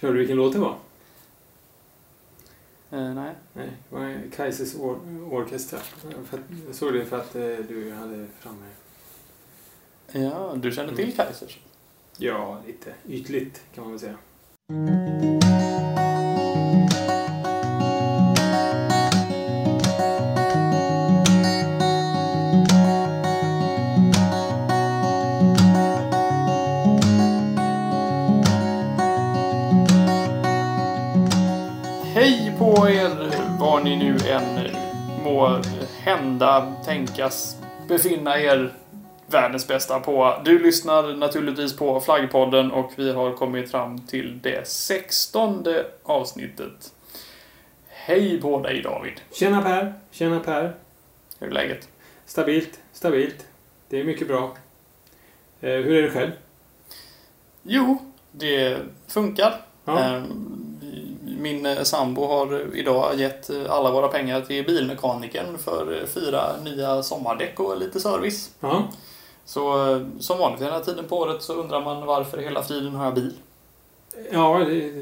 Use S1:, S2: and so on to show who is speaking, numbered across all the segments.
S1: Hörde du vilken låt det var?
S2: Eh, nej.
S1: Nej, det var Kaises or. För att, jag såg det för att eh, du hade framme...
S2: Ja, du känner till Kaisers?
S1: Ja, lite ytligt kan man väl säga.
S2: Tänkas, befinna er världens bästa på. Du lyssnar naturligtvis på Flaggpodden och vi har kommit fram till det sextonde avsnittet. Hej på dig David!
S1: Tjena Per! Tjena Per!
S2: Hur är läget?
S1: Stabilt, stabilt. Det är mycket bra. Eh, hur är det själv?
S2: Jo, det funkar.
S1: Ja.
S2: Ehm, Min eh, sambo har idag gett eh, alla våra pengar till bilmekanikern för eh, fyra nya sommardäck och lite service.
S1: ja.
S2: Så som vanligt den här tiden på året så undrar man varför hela friden har jag bil?
S1: Ja, det,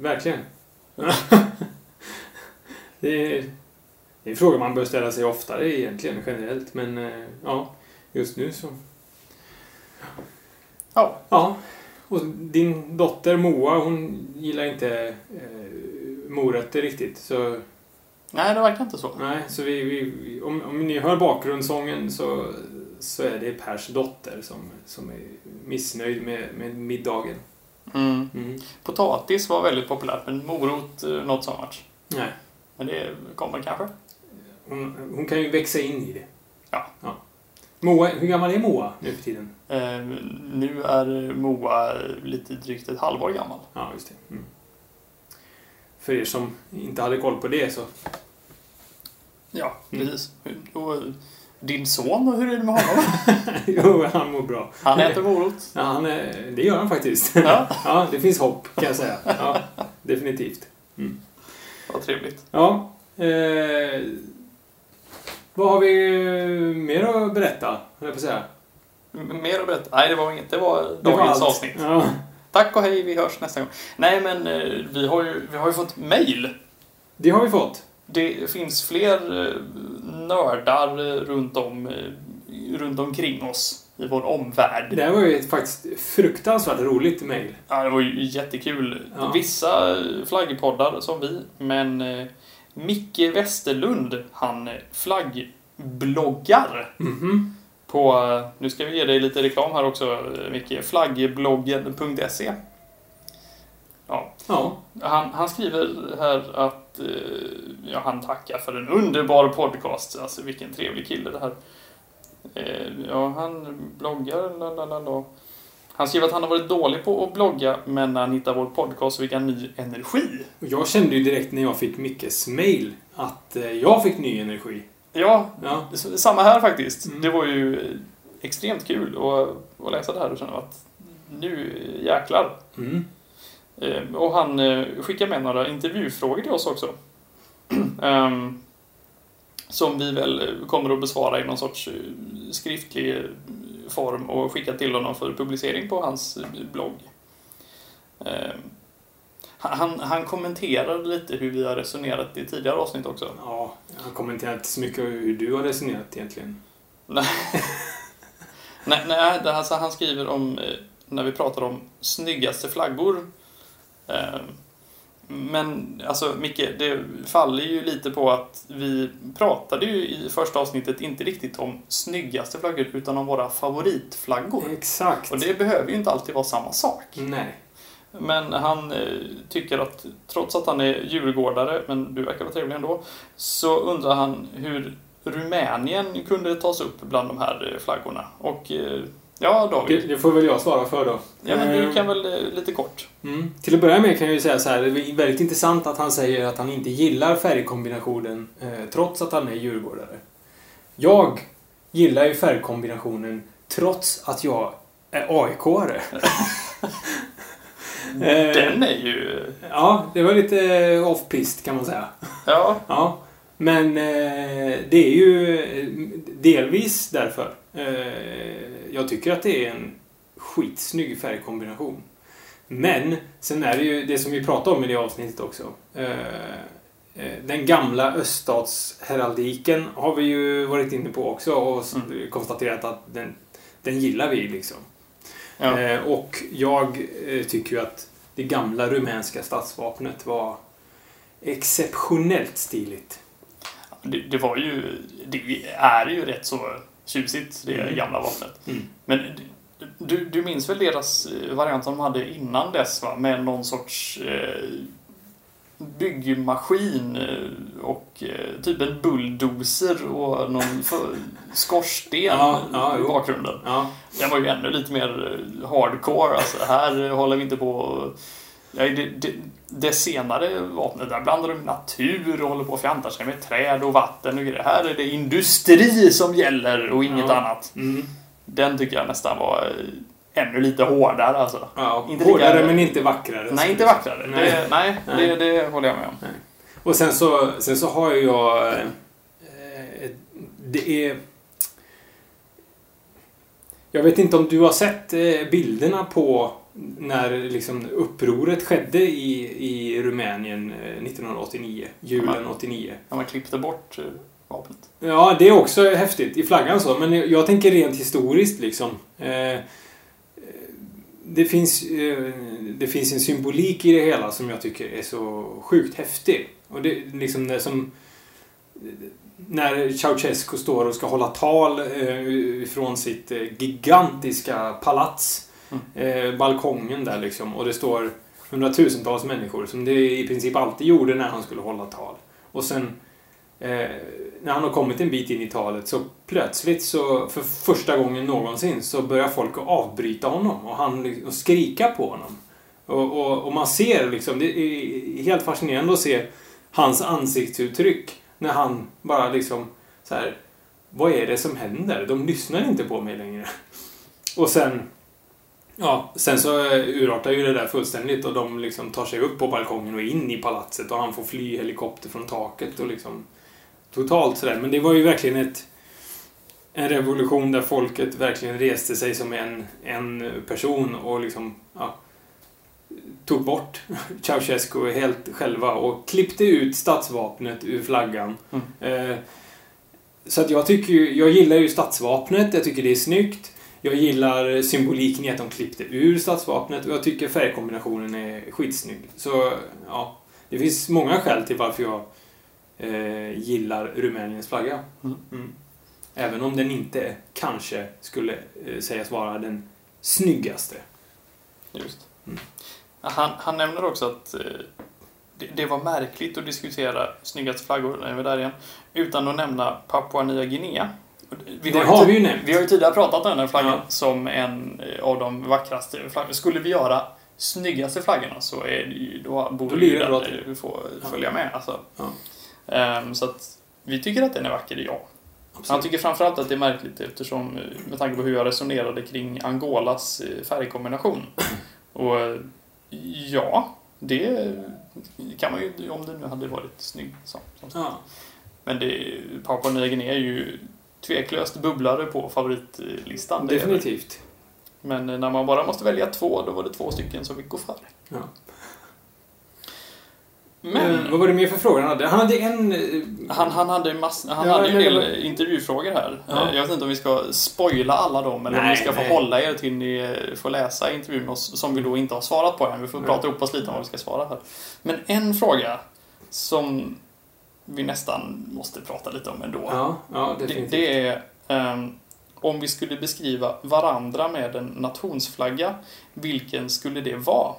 S1: verkligen. det, är, det är fråga man bör ställa sig oftare egentligen, generellt. Men ja, just nu så...
S2: Ja,
S1: Ja. Och din dotter Moa, hon gillar inte morötter riktigt. Så,
S2: nej det verkar inte så.
S1: nej, så vi, vi, om, om ni hör bakgrundssången så, så är det Pers dotter som, som är missnöjd med, med middagen.
S2: Mm.
S1: Mm.
S2: Potatis var väldigt populärt men morot eh, not so much.
S1: Nej,
S2: Men det kommer kanske.
S1: hon, hon kan ju växa in i det.
S2: Ja.
S1: Moa, hur gammal är Moa nu för tiden?
S2: Eh, nu är Moa lite drygt ett halvår gammal.
S1: Ja, just det. Mm. För er som inte hade koll på det så...
S2: Ja,
S1: Mm.
S2: precis. Och din son, hur är det med honom?
S1: jo, han mår bra.
S2: Han äter morot.
S1: Ja, han det gör han faktiskt.
S2: Ja.
S1: ja, det finns hopp kan jag säga. Ja, definitivt. Mm.
S2: Vad trevligt.
S1: Ja. Eh, vad har vi mer att berätta, höll jag på att säga?
S2: M- Mer att berätta? Nej, det var inget. Det var dagens avsnitt.
S1: Ja.
S2: Tack och hej, vi hörs nästa gång. Nej, men eh, vi har ju, vi har ju fått mail.
S1: Det har vi fått.
S2: Det finns fler eh, nördar eh, runt, om, runt omkring oss i vår omvärld.
S1: Det här var ju ett faktiskt fruktansvärt roligt mejl.
S2: Ja, det var ju jättekul.
S1: Ja.
S2: Vissa flaggpoddar som vi, men eh, Micke Westerlund, han flaggbloggar
S1: Mhm.
S2: På, nu ska vi ge dig lite reklam här också Micke, flaggbloggen.se. Ja,
S1: Ja.
S2: han, han skriver här att eh, ja, han tackar för en underbar podcast. Alltså vilken trevlig kille det här. Eh, ja, han bloggar, lalalala. Han skriver att han har varit dålig på att blogga, men när han hittar vår podcast så fick han ny energi.
S1: Jag kände ju direkt när jag fick Mickes mejl att eh, jag fick ny energi.
S2: Ja,
S1: Ja.
S2: samma här faktiskt.
S1: Mm.
S2: Det var ju eh, extremt kul att, att läsa det här och känna att nu jäklar.
S1: Mm.
S2: Eh, Och han eh, skickar med några intervjufrågor till oss också. Ehm, Som vi väl eh, kommer att besvara i någon sorts eh, skriftlig eh, form och skicka till honom för publicering på hans eh, blogg. Ehm, Han, han kommenterar lite hur vi har resonerat i tidigare avsnitt också.
S1: Ja, han kommenterar inte så mycket hur du har resonerat egentligen.
S2: Nej, nej alltså, han skriver om eh, när vi pratar om snyggaste flaggor. Eh, Men alltså Micke, det faller ju lite på att vi pratade ju i första avsnittet inte riktigt om snyggaste flaggor utan om våra favoritflaggor.
S1: Exakt.
S2: Och det behöver ju inte alltid vara samma sak.
S1: Nej.
S2: Men han eh, tycker att trots att han är djurgårdare, men du verkar vara trevlig ändå, så undrar han hur Rumänien kunde tas upp bland de här eh, flaggorna. Och eh, ja,
S1: Det,
S2: David.
S1: det får väl jag svara för då.
S2: Ja, men du kan väl lite kort.
S1: Mm. Till att börja med kan jag ju säga så här, det är väldigt intressant att han säger att han inte gillar färgkombinationen trots att han är djurgårdare. Jag gillar ju färgkombinationen trots att jag är AIK-are.
S2: Den är ju...
S1: Ja, det var lite off-pist kan man säga.
S2: Ja,
S1: Ja, men eh, det är ju eh, delvis därför. Eh, jag tycker att det är en skitsnygg färgkombination. Men sen är det ju det som vi pratade om i det avsnittet också. Den gamla öststatsheraldiken har vi ju varit inne på också och
S2: Mm.
S1: konstaterat att den, den gillar vi liksom.
S2: Ja.
S1: Eh, och jag eh, tycker ju att det gamla rumänska statsvapnet var exceptionellt stiligt.
S2: Det, det var ju... Det är ju rätt så tjusigt, det
S1: Mm.
S2: gamla vapnet.
S1: Mm.
S2: Men du, du minns väl deras eh, variant som de hade innan dess va? Med någon sorts eh, byggmaskin eh, och eh, typ en bulldozer och någon skorsten
S1: Ja, ja,
S2: i bakgrunden.
S1: Ja,
S2: Den var ju ännu lite mer eh, hardcore. Alltså, här håller vi inte på Ja, det, det, det senare vapnet, där blandar de natur och håller på och fjantar sig med träd och vatten och grejer. Här är det industri som gäller och inget
S1: Ja.
S2: annat.
S1: mm.
S2: Den tycker jag nästan var ännu lite hårdare alltså.
S1: ja.
S2: Inte
S1: hårdare
S2: lika-
S1: men inte vackrare.
S2: Nej, inte vackrare.
S1: Nej.
S2: Det, nej,
S1: Nej.
S2: Det, det håller jag med om.
S1: Och sen så, sen så har jag... Eh, det är... Jag vet inte om du har sett eh, bilderna på när liksom upproret skedde i, i Rumänien eh, 1989. Julen
S2: Ja.
S1: 89.
S2: När man klippte bort eh, vapnet.
S1: Ja, det är också häftigt i flaggan så. Men jag, jag tänker rent historiskt liksom. Eh, det, finns, eh, det finns en symbolik i det hela som jag tycker är så sjukt häftig. Och det är liksom det som... När Ceausescu står och ska hålla tal eh, från sitt eh, gigantiska palats. Eh, balkongen där liksom. Och det står hundratusentals människor som det i princip alltid gjorde när han skulle hålla tal. Och sen när han har kommit en bit in i talet så plötsligt så för första gången någonsin så börjar folk att avbryta honom och, han, och skrika på honom. Och, och, och man ser liksom, det är helt fascinerande att se hans ansiktsuttryck när han bara liksom så här, vad är det som händer? De lyssnar inte på mig längre. Och sen Ja, sen så urartar ju det där fullständigt och de liksom tar sig upp på balkongen och in i palatset och han får fly helikopter från taket och liksom totalt sådär. Men det var ju verkligen ett en revolution där folket verkligen reste sig som en, en person och liksom ja, tog bort Ceausescu helt själva och klippte ut statsvapnet ur flaggan.
S2: Mm.
S1: Eh, så att jag tycker ju, jag gillar ju statsvapnet, jag tycker det är snyggt. Jag gillar symboliken i att de klippte ur statsvapnet och jag tycker färgkombinationen är skitsnygg. Så ja, det finns många skäl till varför jag eh, gillar Rumäniens flagga.
S2: Mm.
S1: Även om den inte kanske skulle eh, sägas vara den snyggaste.
S2: Just.
S1: Mm.
S2: Han, han nämner också att eh, det, det var märkligt att diskutera snyggaste flaggor, när vi är där igen, utan att nämna Papua Nya Guinea. Vi
S1: det har
S2: tid-
S1: vi ju nämnt.
S2: Vi har ju tidigare pratat om den här flaggan
S1: Ja.
S2: som en eh, av de vackraste flaggorna. Skulle vi göra snyggaste flaggorna så är det ju, då borde
S1: Då
S2: ju den få
S1: Ja.
S2: följa med. Alltså.
S1: Ja.
S2: Ehm, så att vi tycker att den är vacker, ja. Han tycker framförallt att det är märkligt eftersom, eh, med tanke på hur jag resonerade kring Angolas eh, färgkombination. Och ja, det kan man ju, om det nu hade varit snygg. Så,
S1: Ja.
S2: Men det, Papua Nya Guinea är ju tveklöst bubblare på favoritlistan.
S1: Definitivt.
S2: Men när man bara måste välja två, då var det två stycken som fick gå före.
S1: Ja.
S2: Men
S1: Eh, vad var det mer för frågor han hade? Han hade en... eh,
S2: han, han hade, mass, han
S1: Ja,
S2: hade en
S1: men
S2: del
S1: var-
S2: intervjufrågor här.
S1: Ja.
S2: Eh, Jag vet inte om vi ska spoila alla dem eller om
S1: Nej,
S2: vi ska få
S1: nej.
S2: hålla er till ni eh, får läsa intervjun med oss, som vi då inte har svarat på än. Vi får
S1: Nej.
S2: prata upp oss lite om vad vi ska svara här. Men en fråga som vi nästan måste prata lite om ändå.
S1: Ja, ja
S2: Det, det är ehm, om vi skulle beskriva varandra med en nationsflagga, vilken skulle det vara?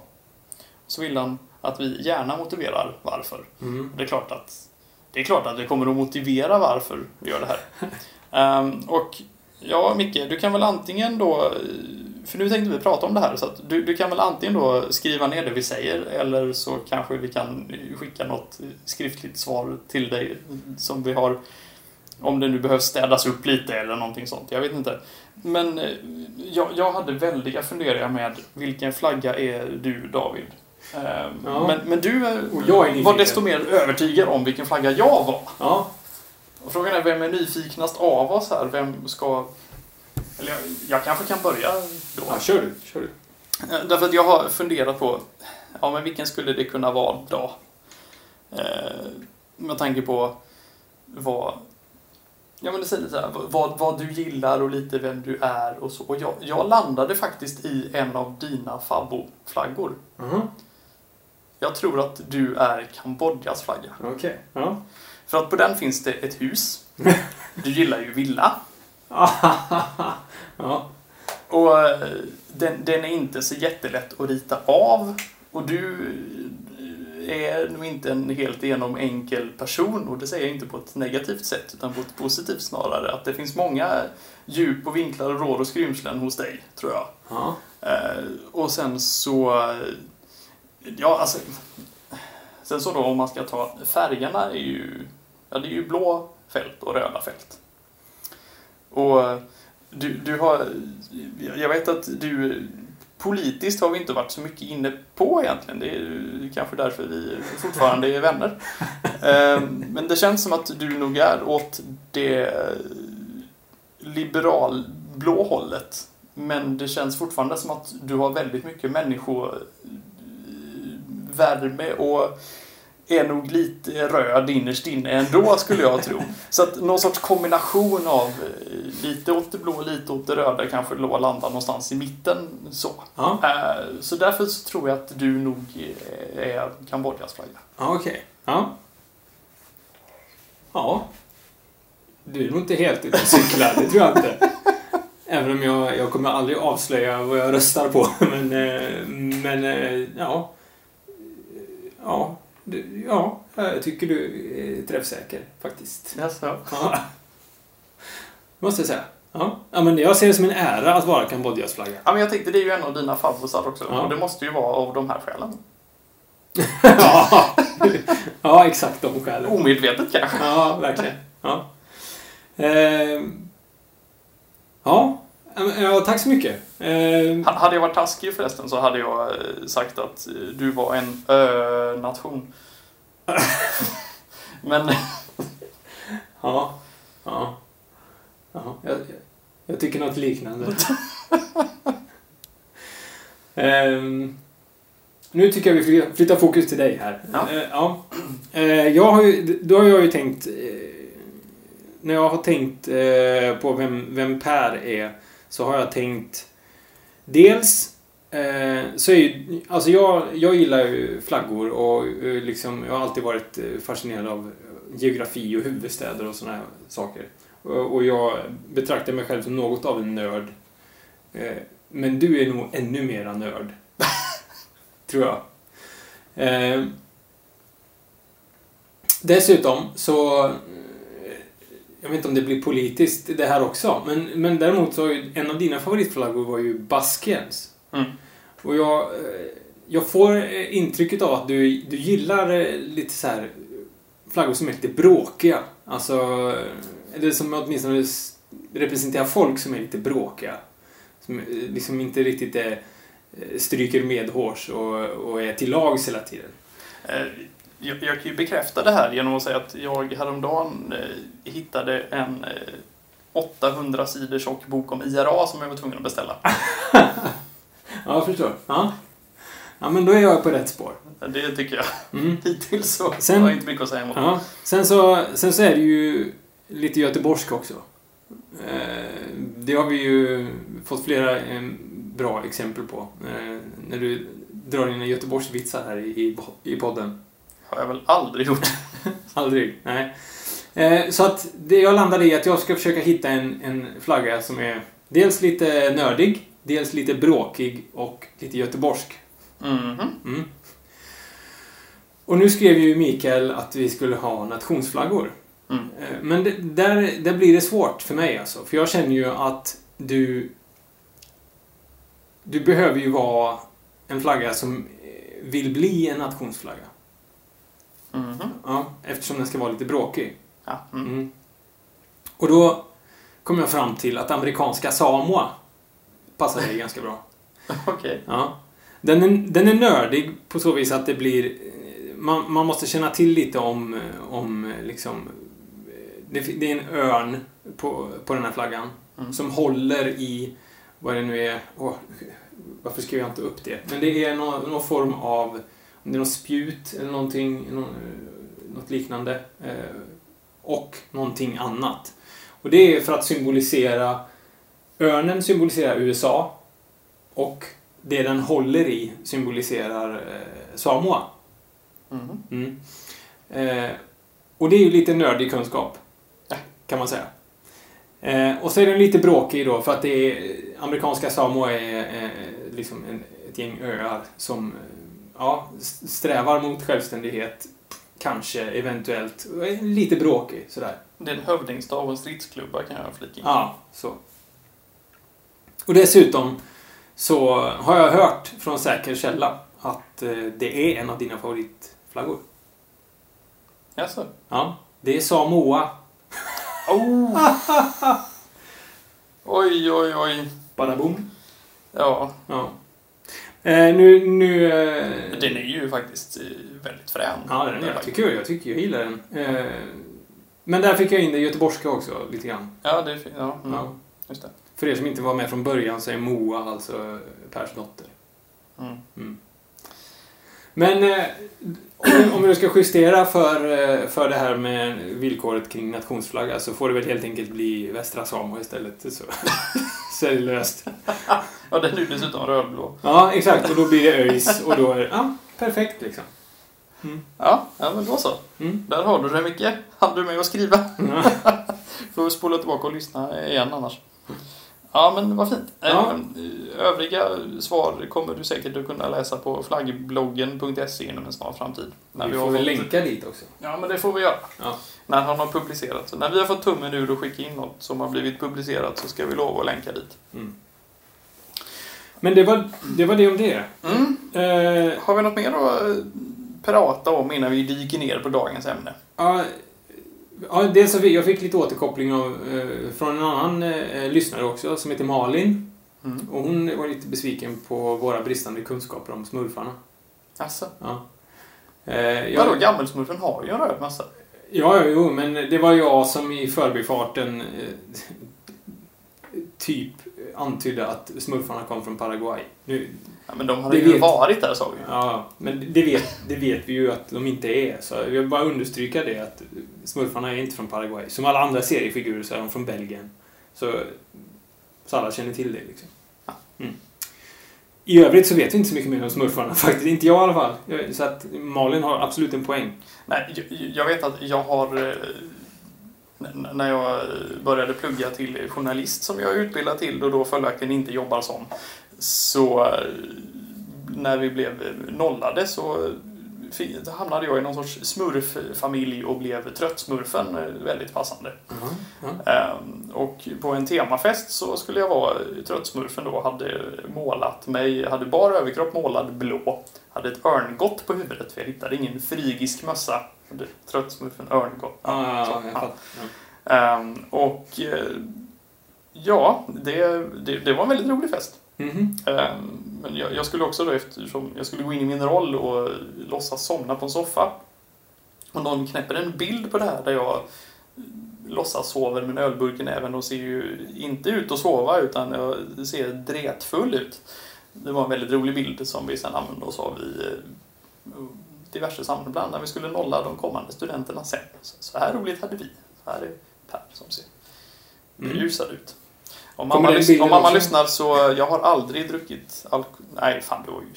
S2: Så vill han att vi gärna motiverar varför.
S1: Mm.
S2: Det är klart att det är klart att vi kommer att motivera varför vi gör det här. Ehm, och ja, Micke, du kan väl antingen då, för nu tänkte vi prata om det här, så att du, du kan väl antingen då skriva ner det vi säger eller så kanske vi kan skicka något skriftligt svar till dig som vi har om det nu behövs städas upp lite eller någonting sånt. Jag vet inte. Men eh, jag, jag hade väldiga funderingar med vilken flagga är du, David? Ehm,
S1: Ja.
S2: Men, men du eh, var desto mer övertygad om vilken flagga jag var.
S1: Ja.
S2: Och frågan är vem är nyfiknast av oss här? Vem ska... Eller jag, jag kanske kan börja då.
S1: ja, kör du. Kör du.
S2: Eh, Därför att jag har funderat på, ja men vilken skulle det kunna vara då? Eh, med tanke på vad, ja men det säger lite så här, vad, vad du gillar och lite vem du är och så. Och jag, jag landade faktiskt i en av dina favoritflaggor.
S1: Mhm.
S2: Jag tror att du är Kambodjas flagga.
S1: Okej. Ja.
S2: För att på den finns det ett hus. Du gillar ju villa.
S1: ja.
S2: Och eh, den, den är inte så jättelätt att rita av. Och du är nog inte en helt igenom enkel person. Och det säger jag inte på ett negativt sätt utan på ett positivt snarare. Att det finns många djup och vinklar och rår och skrymslen hos dig, tror jag.
S1: Ja.
S2: Eh, och sen så... eh, Ja, alltså... Sen så då om man ska ta färgerna är ju... Ja, det är ju blå fält och röda fält. Och du, du har... Jag vet att du... Politiskt har vi inte varit så mycket inne på egentligen. Det är kanske därför vi fortfarande är vänner. Eh, Men det känns som att du nog är åt det liberalblå hållet. Men det känns fortfarande som att du har väldigt mycket människovärme och är nog lite röd innerst inne ändå skulle jag tro. Så att någon sorts kombination av eh, lite åt det blå, lite åt det röda kanske då landar någonstans i mitten så.
S1: Ja.
S2: Eh, Så därför så tror jag att du nog eh, är Kambodjas flagga.
S1: Ja, okej. Ja. Ja. Du är nog inte helt ute och cyklar, det tror jag inte. Även om jag, jag kommer aldrig avslöja vad jag röstar på. Men, men ja. Ja, du, ja, jag tycker du är träffsäker faktiskt.
S2: Jaså?
S1: Ja. Måste jag säga. Ja. ja, men jag ser det som en ära att vara Kambodjas flagga.
S2: Ja, men jag tänkte det är ju en av dina favorisar också.
S1: Ja.
S2: Och det måste ju vara av de här skälen.
S1: ja. ja, exakt de skälen.
S2: Omedvetet kanske.
S1: Ja, verkligen. Ja. Ehm. Ja, ja, tack så mycket.
S2: Ha- Hade jag varit taskig förresten så hade jag eh, sagt att eh, du var en ö-nation. Men
S1: Ja, ja. ja jag, jag tycker något liknande. Ehm, nu tycker jag vi fly- flyttar fokus till dig här.
S2: Ja.
S1: Eh, ja. Eh, jag har ju, då har jag ju tänkt... eh, När jag har tänkt eh, på vem, vem Per är så har jag tänkt... Dels eh, så är ju... Alltså jag, jag gillar ju flaggor och eh, liksom, jag har alltid varit eh, fascinerad av geografi och huvudstäder och sådana här saker. Och och jag betraktar mig själv som något av en nörd. Eh, Men du är nog ännu mera nörd. Tror jag. Eh, Dessutom så... Jag vet inte om det blir politiskt det här också. Men, men däremot så har ju en av dina favoritflaggor var ju Baskiens.
S2: Mm. Och
S1: jag, eh, jag får eh, intrycket av att du, du gillar eh, lite så här flaggor som är lite bråkiga. Alltså, eller som åtminstone representerar folk som är lite bråkiga. Som liksom inte riktigt är, stryker medhårs och, och är till lags hela tiden.
S2: Eh, jag, jag kan ju bekräfta det här genom att säga att jag häromdagen eh, hittade en eh, 800 sidor tjock bok om IRA som jag var tvungen att beställa.
S1: Ja, jag förstår. Ja. ja, men då är jag på rätt spår.
S2: Det tycker jag.
S1: Mm.
S2: Hittills så
S1: Sen-
S2: har jag inte mycket att säga emot.
S1: Ja. Sen, så, sen så är det ju lite göteborgsk också. Eh, Det har vi ju fått flera eh, bra exempel på. eh, När du drar dina Göteborgsvitsar här i, i, i podden.
S2: Har jag väl aldrig gjort.
S1: Aldrig. Nej. Eh, Så att det jag landade i att jag ska försöka hitta en, en flagga som är dels lite nördig, dels lite bråkig och lite göteborgsk.
S2: Mhm.
S1: Mm. Och nu skrev ju Mikael att vi skulle ha nationsflaggor.
S2: Mm.
S1: Eh, Men det, där, där blir det svårt för mig alltså. För jag känner ju att du... Du behöver ju vara en flagga som eh, vill bli en nationsflagga.
S2: Mhm.
S1: Ja, eftersom den ska vara lite bråkig.
S2: Ja. Mm.
S1: Mm. Och då kom jag fram till att amerikanska Samoa passar dig ganska bra.
S2: Okej.
S1: Ja. Den är, den är nördig på så vis att det blir... Man, man måste känna till lite om, om liksom... Det, det är en örn på, på den här flaggan
S2: Mm.
S1: som håller i, vad det nu är, åh, varför skrev jag inte upp det? Men det är någon, någon form av, det är något spjut eller någonting, någon, eh, något liknande. Eh, och någonting annat. Och det är för att symbolisera, örnen symboliserar USA och det den håller i symboliserar eh, Samoa.
S2: Mhm.
S1: Mm. Eh, och det är ju lite nördig kunskap. Kan man säga. Eh, och så är den lite bråkig då för att det är, amerikanska Samoa är eh, liksom en, ett gäng öar som ja, strävar mot självständighet. Kanske, eventuellt. Lite bråkig sådär.
S2: Det är en hövdingstad och en stridsklubba kan jag flika in.
S1: Ja, så. Och dessutom så har jag hört från säker källa att eh, det är en av dina favoritflaggor.
S2: Jaså?
S1: Ja, det är Samoa.
S2: Oh. oj, oj, oj.
S1: Badaboom.
S2: Ja,
S1: Ja. Eh, nu... nu eh,
S2: den är ju faktiskt eh, väldigt frän.
S1: Ja, den är, jag, tycker, jag tycker jag gillar den. Eh, men där fick jag in det göteborgska också, lite grann.
S2: Ja, det är fint. Ja, mm.
S1: Ja.
S2: just det.
S1: För er som inte var med från början så är Moa alltså Pers dotter.
S2: Mm.
S1: Mm. Men om, du ska justera för, eh, för det här med villkoret kring nationsflagga så får det väl helt enkelt bli Västra Samoa istället. Så, så är det löst.
S2: Ja, den är ju dessutom rödblå.
S1: Ja, exakt. Och då blir det ÖIS och då är det ja, perfekt liksom. Mm.
S2: Ja, ja, men då så.
S1: Mm.
S2: Där har du det, Micke. Hann du med att skriva?
S1: Ja.
S2: Får spola tillbaka och lyssna igen annars. Ja, men vad fint.
S1: Ja.
S2: Eh, Övriga svar kommer du säkert att kunna läsa på flaggbloggen.se inom en snar framtid. När
S1: Vi får väl länka dit också.
S2: Ja, men det får vi göra.
S1: Ja.
S2: När han har publicerat. Så när vi har fått tummen ur och skicka in något som har blivit publicerat så ska vi lova att länka dit.
S1: Mm. Men det var, det var det om det.
S2: Mm.
S1: Eh,
S2: Har vi något mer att eh, prata om innan vi dyker ner på dagens ämne?
S1: ja, ja, dels så fick jag fick lite återkoppling av, eh, från en annan eh, lyssnare också som heter Malin.
S2: Mm.
S1: Och hon var lite besviken på våra bristande kunskaper om smurfarna.
S2: Alltså,
S1: Ja. Eh, jag,
S2: vadå, gammelsmurfen har ju en röd massa.
S1: Ja, jo, men det var jag som i förbifarten eh, typ antydde att smurfarna kom från Paraguay. Nu,
S2: Ja, men de hade ju
S1: vet-
S2: varit där sa vi
S1: ja, men det vet, det vet vi ju att de inte är. Så jag vill bara understryka det att smurfarna är inte från Paraguay. Som alla andra seriefigurer så är de från Belgien. Så, så alla känner till det liksom. Mm. I övrigt så vet vi inte så mycket mer om smurfarna faktiskt. Inte jag i alla fall. Så att Malin har absolut en poäng.
S2: Nej, jag- jag vet att jag har... När jag började plugga till journalist som jag är utbildad till och då följaktligen inte jobbar som. Så eh, när vi blev nollade så hamnade jag i någon sorts smurffamilj och blev tröttsmurfen eh, väldigt passande.
S1: Ja.
S2: Ehm, Och på en temafest så skulle jag vara tröttsmurfen då, hade målat mig, hade bara överkropp målad blå, hade ett örngott på huvudet för jag hittade ingen frygisk mössa. Hade Tröttsmurfen örngott.
S1: Ja, ja, ja,
S2: ja. Ehm, Och eh, ja, det, det, det var en väldigt rolig fest.
S1: Mhm.
S2: Ehm, Men jag, jag skulle också då eftersom jag skulle gå in i min roll och låtsas somna på en soffa. Och någon knäpper en bild på det här där jag låtsas sover med en ölburk i näven och ser ju inte ut att sova utan jag ser dretfull ut. Det var en väldigt rolig bild som vi sedan använde oss av i eh, diverse sammanhang när vi skulle nolla de kommande studenterna sen. Så, här roligt hade vi. Så här är Per som ser
S1: Mm.
S2: berusad ut. Om mamma, lys- om mamma lyssnar så jag har aldrig druckit alkohol. Nej, fan det var ju...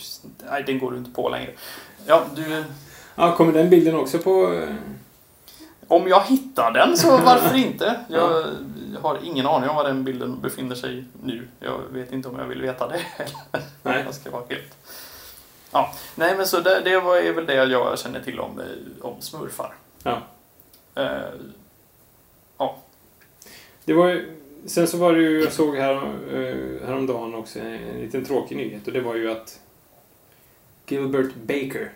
S2: Nej, den går du inte på längre. Ja, du...
S1: Ja, kommer den bilden också på... eh,
S2: Om jag hittar den så varför inte? Jag har ingen aning om var den bilden befinner sig nu. Jag vet inte om jag vill veta det heller.
S1: Nej.
S2: Jag ska vara helt... Ja, nej men så det, det var, är väl det jag känner till om, eh, om smurfar.
S1: Ja.
S2: Eh,
S1: Det var ju, sen så var det ju, jag såg här, eh, häromdagen också en liten tråkig nyhet och det var ju att Gilbert Baker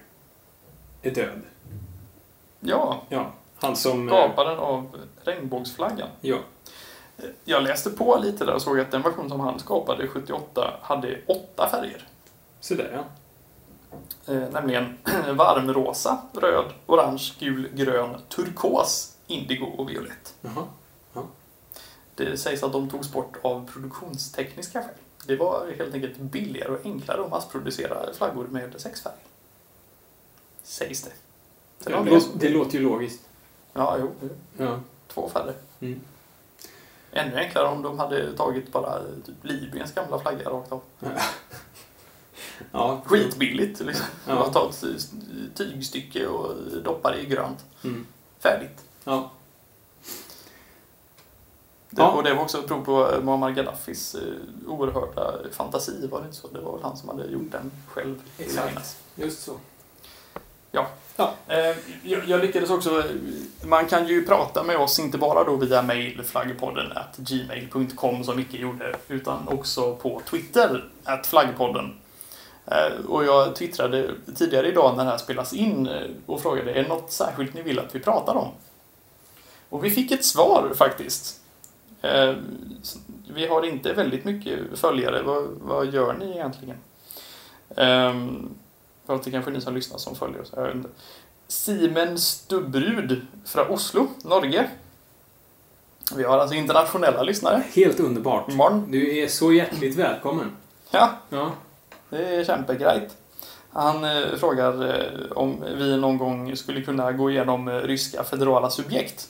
S1: är död.
S2: ja,
S1: Ja, han som...
S2: skaparen av regnbågsflaggan.
S1: Ja.
S2: Jag läste på lite där och såg att den version som han skapade 78 hade åtta färger.
S1: Sådär ja.
S2: Eh, nämligen varmrosa, röd, orange, gul, grön, turkos, indigo och violett.
S1: Jaha.
S2: Det sägs att de togs bort av produktionstekniska skäl. Det var helt enkelt billigare och enklare att massproducera flaggor med sex färger. Sägs det.
S1: Det,
S2: det är
S1: lå-
S2: så-
S1: det låter ju logiskt.
S2: Ja, jo.
S1: Ja.
S2: Två färger.
S1: Mm.
S2: Ännu enklare om de hade tagit bara typ Libyens gamla flagga rakt av.
S1: Ja.
S2: Skitbilligt liksom.
S1: Ja.
S2: Bara ta ett tygstycke och doppa det i grönt.
S1: Mm.
S2: Färdigt.
S1: Ja.
S2: Det,
S1: Ja.
S2: Och det var också ett prov på Muammar Gaddafis eh, oerhörda fantasi, var det inte så? Det var väl han som hade gjort den själv,
S1: Exakt. Just så.
S2: Eh, jag, jag lyckades också, eh, man kan ju prata med oss inte bara då via mail flaggpodden at gmail.com som Micke gjorde, utan också på Twitter, at flaggpodden. Eh, och jag twittrade tidigare idag när det här spelas in eh, och frågade, är det något särskilt ni vill att vi pratar om? Och vi fick ett svar faktiskt. Eh, vi har inte väldigt mycket följare, vad, vad gör ni egentligen? Ehm, för att det kanske är ni som lyssnar som följer oss. Simen Stubbrud från Oslo, Norge. Vi har alltså internationella lyssnare.
S1: Helt underbart.
S2: Morgon.
S1: Du är så hjärtligt välkommen.
S2: Ja,
S1: Ja.
S2: Det är kämpegrejt. Han eh, frågar eh, om vi någon gång skulle kunna gå igenom eh, ryska federala subjekt.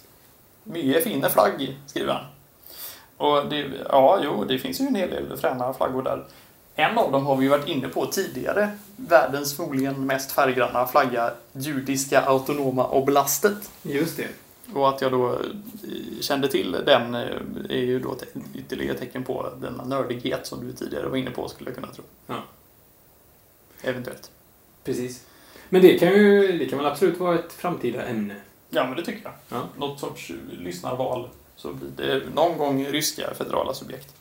S2: Mye fina flagg, skriver han. Och det, ja, jo, det finns ju en hel del fräna flaggor där. En av dem har vi ju varit inne på tidigare. Världens förmodligen mest färggranna flagga, Judiska autonoma oblastet.
S1: Just det.
S2: Och att jag då eh, kände till den eh, är ju då ytterligare tecken på denna nördighet som du tidigare var inne på, skulle jag kunna tro.
S1: Ja.
S2: Eventuellt.
S1: Precis. Men det kan ju det kan väl absolut vara ett framtida ämne.
S2: Ja, men det tycker jag.
S1: Ja.
S2: Något sorts lyssnarval. Så blir det någon gång ryska federala subjekt.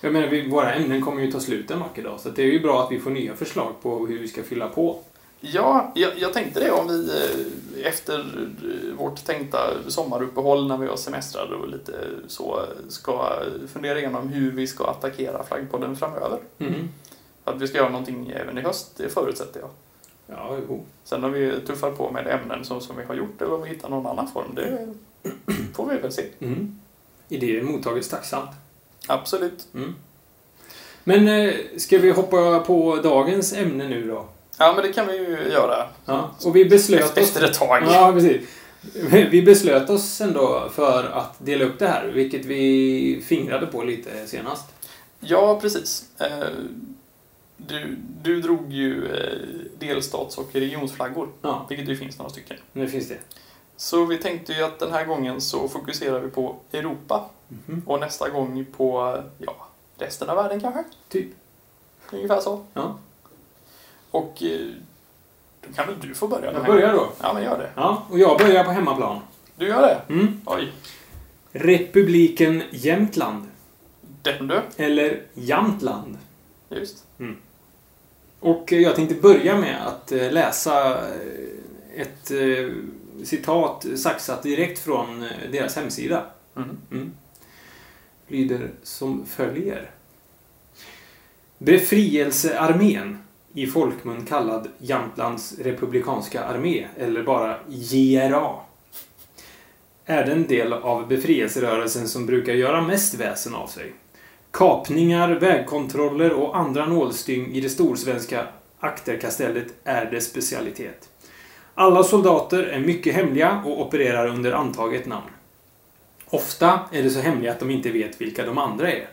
S1: Jag menar, vi, våra ämnen kommer ju ta slut en vacker dag, så det är ju bra att vi får nya förslag på hur vi ska fylla på.
S2: Ja, jag, jag tänkte det om vi eh, efter eh, vårt tänkta sommaruppehåll när vi har semestrar och lite så ska fundera igenom hur vi ska attackera flaggpodden framöver.
S1: Mm.
S2: Att vi ska göra någonting även i höst, det förutsätter jag.
S1: Ja, jo.
S2: Sen om vi tuffar på med ämnen som, som vi har gjort eller om vi hittar någon annan form, det får vi väl se.
S1: Mm. Idéer mottages tacksamt.
S2: Absolut.
S1: Mm. Men eh, ska vi hoppa på dagens ämne nu då?
S2: Ja, men det kan vi ju göra.
S1: Ja. Och vi beslöt oss...
S2: Efter ett tag.
S1: Ja, precis. Vi beslöt oss ändå för att dela upp det här, vilket vi fingrade på lite senast.
S2: Ja, precis. Eh, Du, du drog ju eh, delstats och regionsflaggor,
S1: Ja,
S2: vilket ju finns några stycken.
S1: nu finns det.
S2: Så vi tänkte ju att den här gången så fokuserar vi på Europa
S1: Mhm.
S2: och nästa gång på, ja, resten av världen kanske?
S1: Typ.
S2: Ungefär så.
S1: Ja.
S2: Och eh, då kan väl du få börja?
S1: Jag börjar då.
S2: Ja, men gör det.
S1: Ja, och jag börjar på hemmaplan.
S2: Du gör det?
S1: Mm.
S2: Oj.
S1: Republiken Jämtland.
S2: Den du.
S1: Eller Jamtland.
S2: Just.
S1: Och jag tänkte börja med att eh, läsa eh, ett eh, citat saxat direkt från deras hemsida.
S2: Mm.
S1: Mm. Lyder som följer. Befrielsearmén, i folkmun kallad Jämtlands republikanska armé, eller bara JRA, är den del av befrielserörelsen som brukar göra mest väsen av sig. Kapningar, vägkontroller och andra nålstyng i det storsvenska akterkastellet är dess specialitet. Alla soldater är mycket hemliga och opererar under antaget namn. Ofta är det så hemliga att de inte vet vilka de andra är.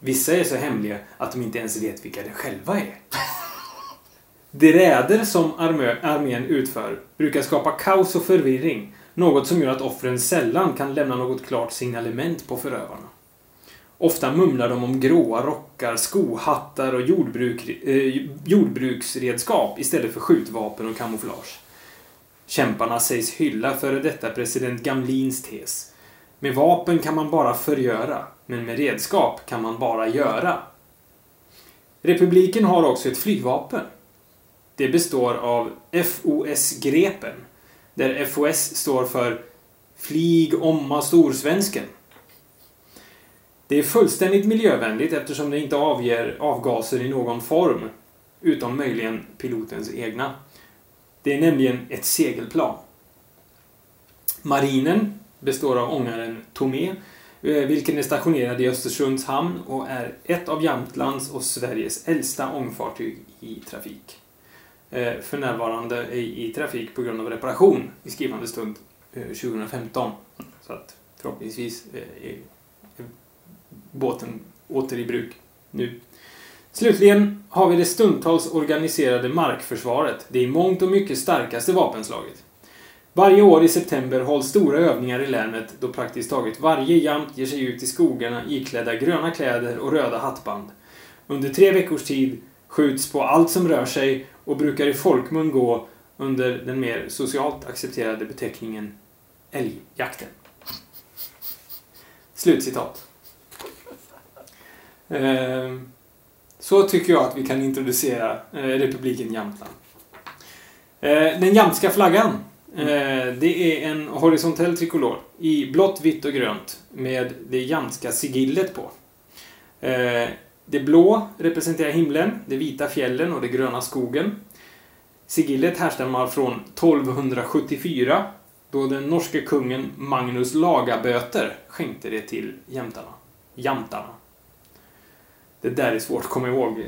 S1: Vissa är så hemliga att de inte ens vet vilka de själva är. De räder som armén utför brukar skapa kaos och förvirring, något som gör att offren sällan kan lämna något klart signalement på förövarna. Ofta mumlar de om gråa rockar, skohattar och jordbruk, eh, jordbruksredskap istället för skjutvapen och kamouflage. Kämparna sägs hylla före detta president Gamlins tes. Med vapen kan man bara förgöra, men med redskap kan man bara göra. Republiken har också ett flygvapen. Det består av FOS-grepen, där FOS står för Flyg omma storsvensken. Det är fullständigt miljövänligt eftersom det inte avger avgaser i någon form, utom möjligen pilotens egna. Det är nämligen ett segelplan. Marinen består av ångaren Tomé, eh, vilken är stationerad i Östersunds hamn och är ett av Jämtlands och Sveriges äldsta ångfartyg i trafik. Eh, För närvarande i trafik på grund av reparation i skrivande stund eh, 2015. Så att förhoppningsvis båten åter i bruk nu. Slutligen har vi det stundtals organiserade markförsvaret, det i mångt och mycket starkaste vapenslaget. Varje år i september hålls stora övningar i länet då praktiskt taget varje jamt ger sig ut i skogarna iklädda gröna kläder och röda hattband. Under tre veckors tid skjuts på allt som rör sig och brukar i folkmun gå under den mer socialt accepterade beteckningen älgjakten. Slutcitat. Ehm, Så tycker jag att vi kan introducera eh, republiken Jämtland. Eh, Den jamtska flaggan. eh, Det är en horisontell trikolor i blått, vitt och grönt med det jamtska sigillet på. Det blå representerar himlen, det vita fjällen och det gröna skogen. Sigillet härstammar från 1274 då den norske kungen Magnus Lagaböter skänkte det till jämtarna. Jamtarna. Det där är svårt att komma ihåg.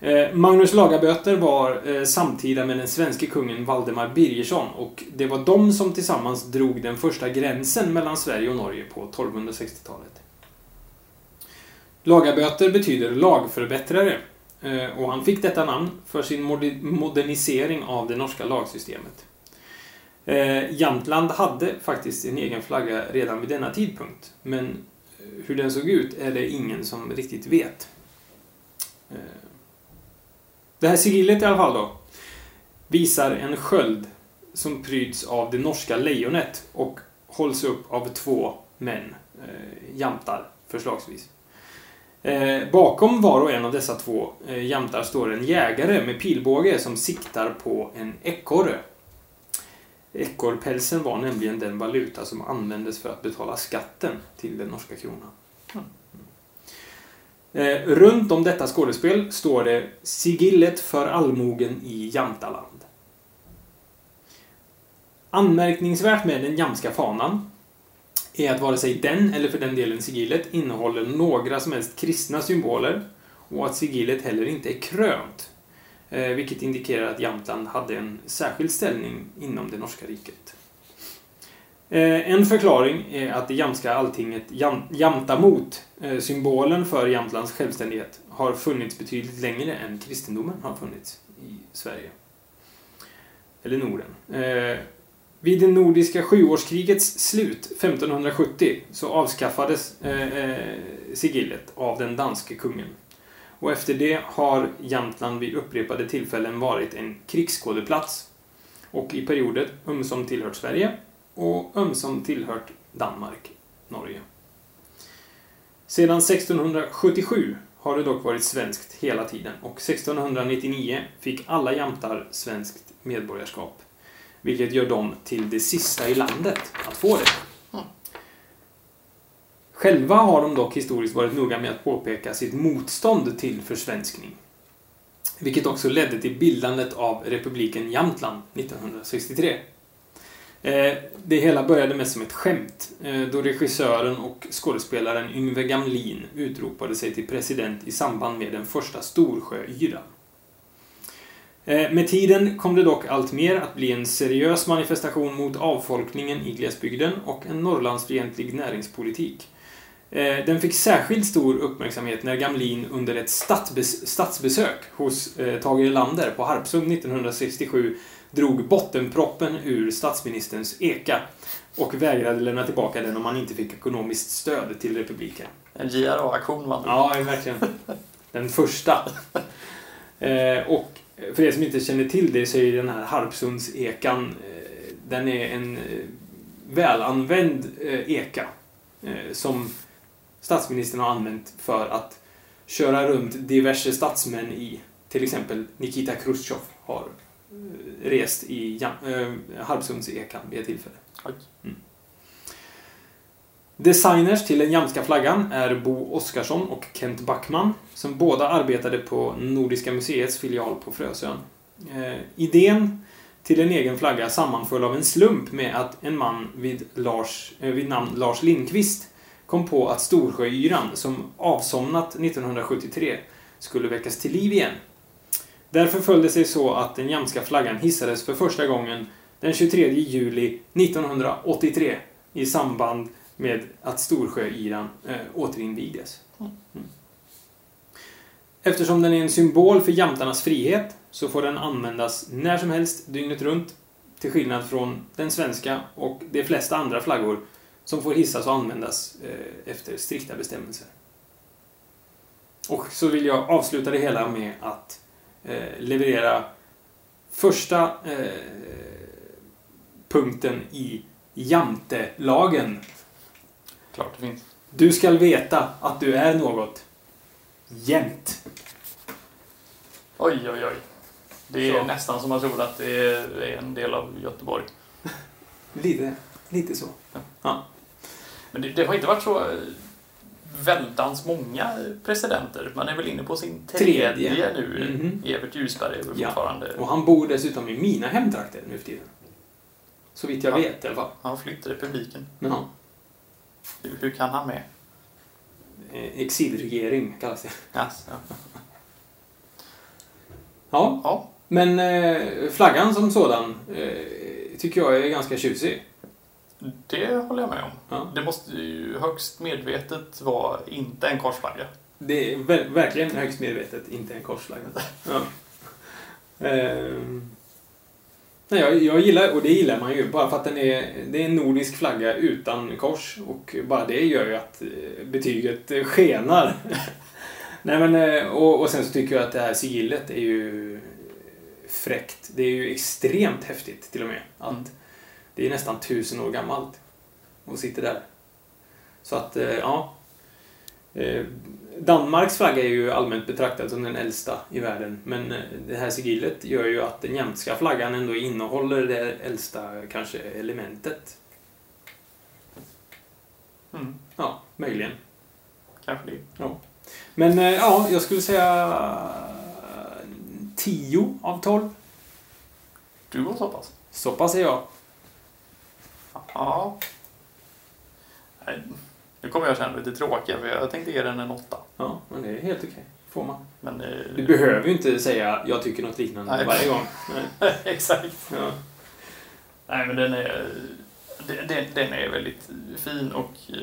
S1: Eh, Magnus Lagaböter var eh, samtida med den svenske kungen Valdemar Birgersson och det var de som tillsammans drog den första gränsen mellan Sverige och Norge på 1260-talet. Lagaböter betyder lagförbättrare eh, och han fick detta namn för sin modernisering av det norska lagsystemet. Jämtland hade faktiskt en egen flagga redan vid denna tidpunkt, men hur den såg ut är det ingen som riktigt vet. Eh, det här sigillet i alla fall då visar en sköld som pryds av det norska lejonet och hålls upp av två män, eh, jamtar förslagsvis. Eh, bakom var och en av dessa två eh, jamtar står en jägare med pilbåge som siktar på en ekorre. Ekorrpälsen var nämligen den valuta som användes för att betala skatten till den norska kronan. Eh, runt om detta skådespel står det Sigillet för allmogen i Jamtaland. Anmärkningsvärt med den jamska fanan är att vare sig den eller för den delen sigillet innehåller några som helst kristna symboler och att sigillet heller inte är krönt. Eh, vilket indikerar att Jämtland hade en särskild ställning inom det norska riket. Eh, en förklaring är att det jämtska alltinget Jamtamot, eh, symbolen för Jämtlands självständighet, har funnits betydligt längre än kristendomen har funnits i Sverige. Eller Norden. Vid det nordiska sjuårskrigets slut 1570 så avskaffades sigillet av den danske kungen. Och efter det har Jämtland vid upprepade tillfällen varit en krigsskådeplats och i perioder um ömsom tillhört Sverige och um ömsom tillhört Danmark, Norge. Sedan 1677 har det dock varit svenskt hela tiden och 1699 fick alla jämtar svenskt medborgarskap. Vilket gör dem till det sista i landet att få det. Själva har de dock historiskt varit noga med att påpeka sitt motstånd till försvenskning. Vilket också ledde till bildandet av republiken Jämtland 1963. Eh, det hela började mest som ett skämt eh, då regissören och skådespelaren Yngve Gamlin utropade sig till president i samband med den första Storsjöyran. Eh, med tiden kom det dock allt mer att bli en seriös manifestation mot avfolkningen i glesbygden och en Norrlandsfientlig näringspolitik. Eh, Den fick särskilt stor uppmärksamhet när Gamlin under ett statsbesök hos eh, Tage Erlander på Harpsund 1967 drog bottenproppen ur statsministerns eka och vägrade lämna tillbaka den om han inte fick ekonomiskt stöd till republiken.
S2: En JRA-aktion man.
S1: Ja, verkligen. Den första. Eh, och för er som inte känner till det så är den här Harpsundsekan den är en välanvänd eka som statsministern har använt för att köra runt diverse statsmän i. Till exempel Nikita Khrushchev har eh, rest i Jam- eh, Harpsundsekan vid ett tillfälle.
S2: Oj.
S1: Designers till den jamska flaggan är Bo Oskarsson och Kent Backman, som båda arbetade på Nordiska museets filial på Frösön. Eh, idén till en egen flagga sammanföll av en slump med att en man vid, Lars, eh, vid namn Lars Lindqvist kom på att Storsjöyran, som avsomnat 1973, skulle väckas till liv igen. Därför föll det sig så att den jamska flaggan hissades för första gången den 23 juli 1983 i samband med att Storsjöyran eh, återinvigdes. Mm. Eftersom den är en symbol för jämtarnas frihet så får den användas när som helst, dygnet runt, till skillnad från den svenska och de flesta andra flaggor som får hissas och användas eh, efter strikta bestämmelser. Och så vill jag avsluta det hela med att eh, leverera första eh, punkten i jantelagen.
S2: Klart det finns.
S1: Du skall veta att du är något. Jämt.
S2: Oj, oj, oj. Det är
S1: Så.
S2: nästan som man tror att det är en del av Göteborg.
S1: Lite, lite så. Ja.
S2: Men det, det har inte varit så eh, väldans många presidenter. Man är väl inne på sin tredje,
S1: Tredje.
S2: nu.
S1: Mhm.
S2: Evert Ljusberg är väl
S1: Ja.
S2: fortfarande...
S1: Och han bor dessutom i mina hemtrakter nu för tiden. Så vitt jag
S2: Ja.
S1: vet i alla fall.
S2: Han har flytt republiken.
S1: Ja.
S2: Hur, hur kan han med?
S1: Eh, Exilregering kallas det.
S2: Yes, ja.
S1: Ja,
S2: ja,
S1: men eh, flaggan som sådan eh, tycker jag är ganska tjusig.
S2: Det håller jag med om.
S1: Ja.
S2: Det måste ju högst medvetet vara inte en korsflagga.
S1: Det är ver- verkligen högst medvetet inte en korsflagga. Ja. Ehm. Nej, jag, jag gillar, och det gillar man ju, bara för att den är, det är en nordisk flagga utan kors och bara det gör ju att eh, betyget eh, skenar. Nej men, eh, och, och sen så tycker jag att det här sigillet är ju fräckt. Det är ju extremt häftigt till och med. Att
S2: Mm.
S1: Det är nästan tusen år gammalt och sitter där. Så att, eh, ja. Eh, Danmarks flagga är ju allmänt betraktad som den äldsta i världen. Men eh, det här sigillet gör ju att den jämtska flaggan ändå innehåller det äldsta, kanske, elementet.
S2: Mm,
S1: Ja, möjligen.
S2: kanske det.
S1: Men eh, ja, jag skulle säga 10 av 12.
S2: Du går så pass?
S1: Så pass är jag.
S2: Ja. Nej, Nu kommer jag känna mig lite tråkig för jag tänkte ge den en åtta.
S1: Ja, men det är helt okej. Får man.
S2: Men... eh,
S1: Du behöver ju inte säga jag tycker något liknande
S2: Nej.
S1: varje gång. Nej.
S2: Exakt.
S1: Ja.
S2: Nej, men den är, den, den- är väldigt fin och eh,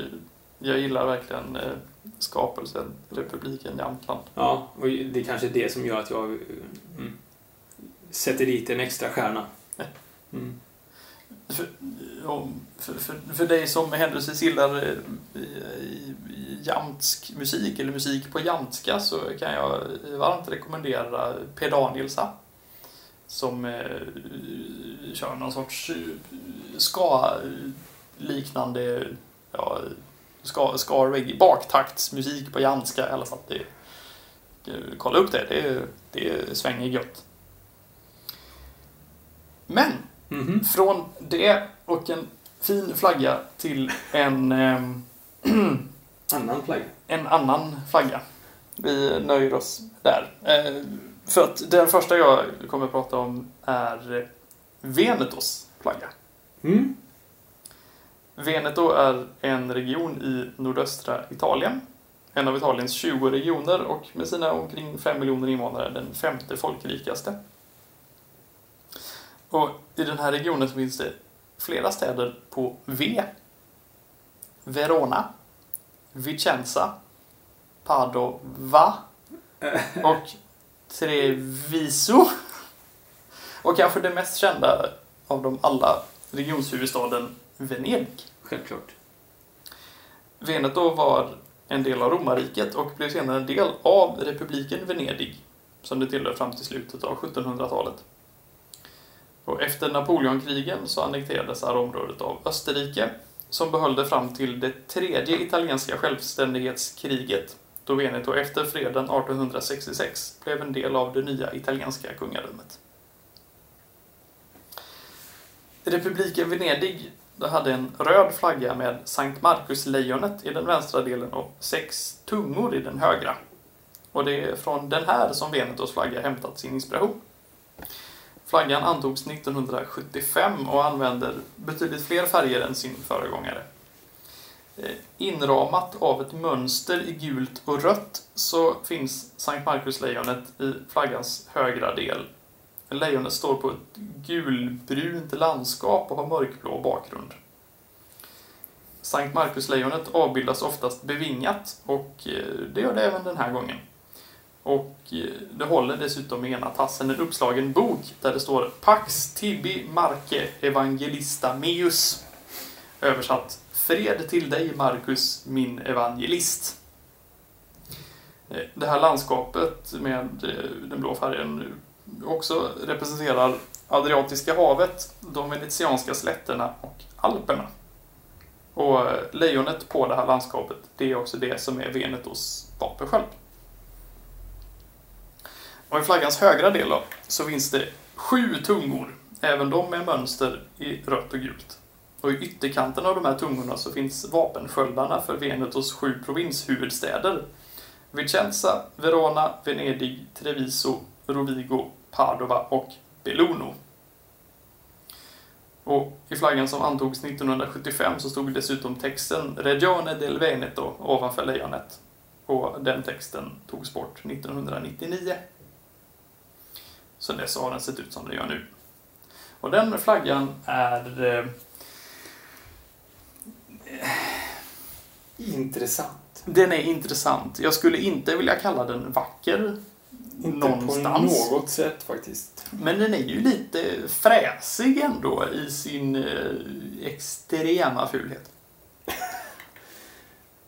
S2: jag gillar verkligen eh, skapelsen Republiken Jämtland.
S1: Ja, och det är kanske det som gör att jag mm, sätter dit en extra stjärna. Mm.
S2: För, om- för, för, för dig som händelsevis gillar eh, jamtsk musik eller musik på jamtska så kan jag varmt rekommendera P. Danielsa som eh, kör någon sorts eh, ska-liknande ja, ska, ska reggae, baktaktsmusik på jamtska i alla fall. Det, eh, kolla upp det, det, det svänger gött. Men
S1: Mhm.
S2: från det och en fin flagga till en, ehm,
S1: Annan flagga.
S2: en annan flagga. Vi nöjer oss där. Eh, för att den första jag kommer att prata om är Venetos flagga.
S1: Mm.
S2: Veneto är en region i nordöstra Italien. En av Italiens 20 regioner och med sina omkring 5 miljoner invånare den femte folkrikaste. Och i den här regionen så finns det flera städer på V. Verona, Vicenza, Padova och Treviso. Och kanske det mest kända av dem alla, regionshuvudstaden Venedig.
S1: Självklart.
S2: Veneto var en del av romarriket och blev senare en del av republiken Venedig, som det tillhör fram till slutet av 1700-talet. Och efter Napoleonkrigen så annekterades det här området av Österrike, som behöll det fram till det tredje italienska självständighetskriget, då Veneto efter freden 1866 blev en del av det nya italienska kungadömet. Republiken Venedig hade en röd flagga med Sankt Markus-lejonet i den vänstra delen och sex tungor i den högra. Och det är från den här som Venetos flagga hämtat sin inspiration. Flaggan antogs 1975 och använder betydligt fler färger än sin föregångare. Eh, inramat av ett mönster i gult och rött så finns Sankt Markus-lejonet i flaggans högra del. Lejonet står på ett gulbrunt landskap och har mörkblå bakgrund. Sankt Markus-lejonet avbildas oftast bevingat och eh, det gör det även den här gången. Och eh, det håller dessutom i ena tassen en uppslagen bok där det står Pax Tibi Marke Evangelista Meus. Översatt Fred till dig Marcus, min evangelist. Eh, det här landskapet med eh, den blå färgen också representerar Adriatiska havet, de venetianska slätterna och Alperna. Och lejonet på det här landskapet, det är också det som är Venetos vapensköld. Och i flaggans högra del då, så finns det sju tungor, även de med mönster i rött och gult. Och i ytterkanten av de här tungorna så finns vapensköldarna för Venetos sju provinshuvudstäder. Vicenza, Verona, Venedig, Treviso, Rovigo, Padova och Belluno. Och i flaggan som antogs 1975 så stod dessutom texten Regione del Veneto ovanför lejonet. Och den texten togs bort 1999. Sen dess har den sett ut som den gör nu. Och den flaggan är... Eh,
S1: Intressant.
S2: den är intressant. Jag skulle inte vilja kalla den vacker
S1: Inte
S2: någonstans.
S1: på något sätt faktiskt.
S2: Men den är ju lite fräsig ändå i sin eh, extrema fulhet.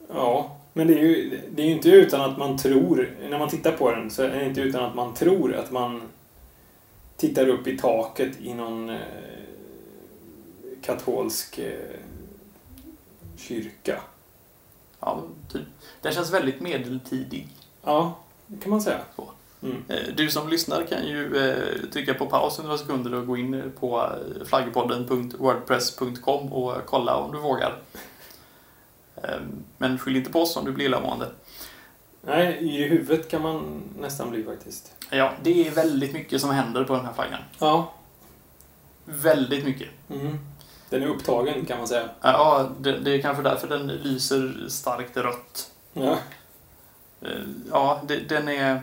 S1: Ja, men det är, ju, det är ju inte utan att man tror, när man tittar på den, så är det inte utan att man tror att man tittar upp i taket i någon eh, katolsk eh, kyrka.
S2: Ja, typ. Den känns väldigt medeltidig.
S1: Ja, det kan man säga. Mm.
S2: Eh, Du som lyssnar kan ju eh, trycka på paus några sekunder och gå in på flaggpodden.wordpress.com och kolla om du vågar. Eh, Men skyll inte på oss om du blir illamående.
S1: Nej, i huvudet kan man nästan bli faktiskt.
S2: Ja, det är väldigt mycket som händer på den här flaggan.
S1: Ja.
S2: Väldigt mycket.
S1: Mm. Den är upptagen kan man säga.
S2: Ja, det, det är kanske därför den lyser starkt rött.
S1: Ja.
S2: Eh, Ja, det, den är...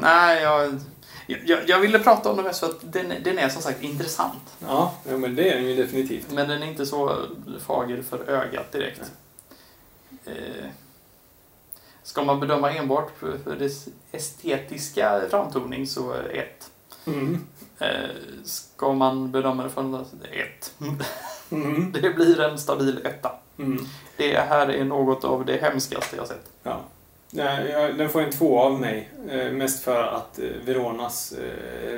S2: Nej, jag, jag, jag ville prata om den mest för att den, den är som sagt intressant.
S1: Ja, jo, men det är den ju definitivt.
S2: Men den är inte så fager för ögat direkt. Eh, ska man bedöma enbart för, för dess estetiska framtoning så ett.
S1: Mm.
S2: Eh, ska man bedöma det från ett.
S1: Mm.
S2: Det blir en stabil etta.
S1: Mm.
S2: Det här är något av det hemskaste jag sett.
S1: Ja. Den får en två av mig. Eh, Mest för att eh, Veronas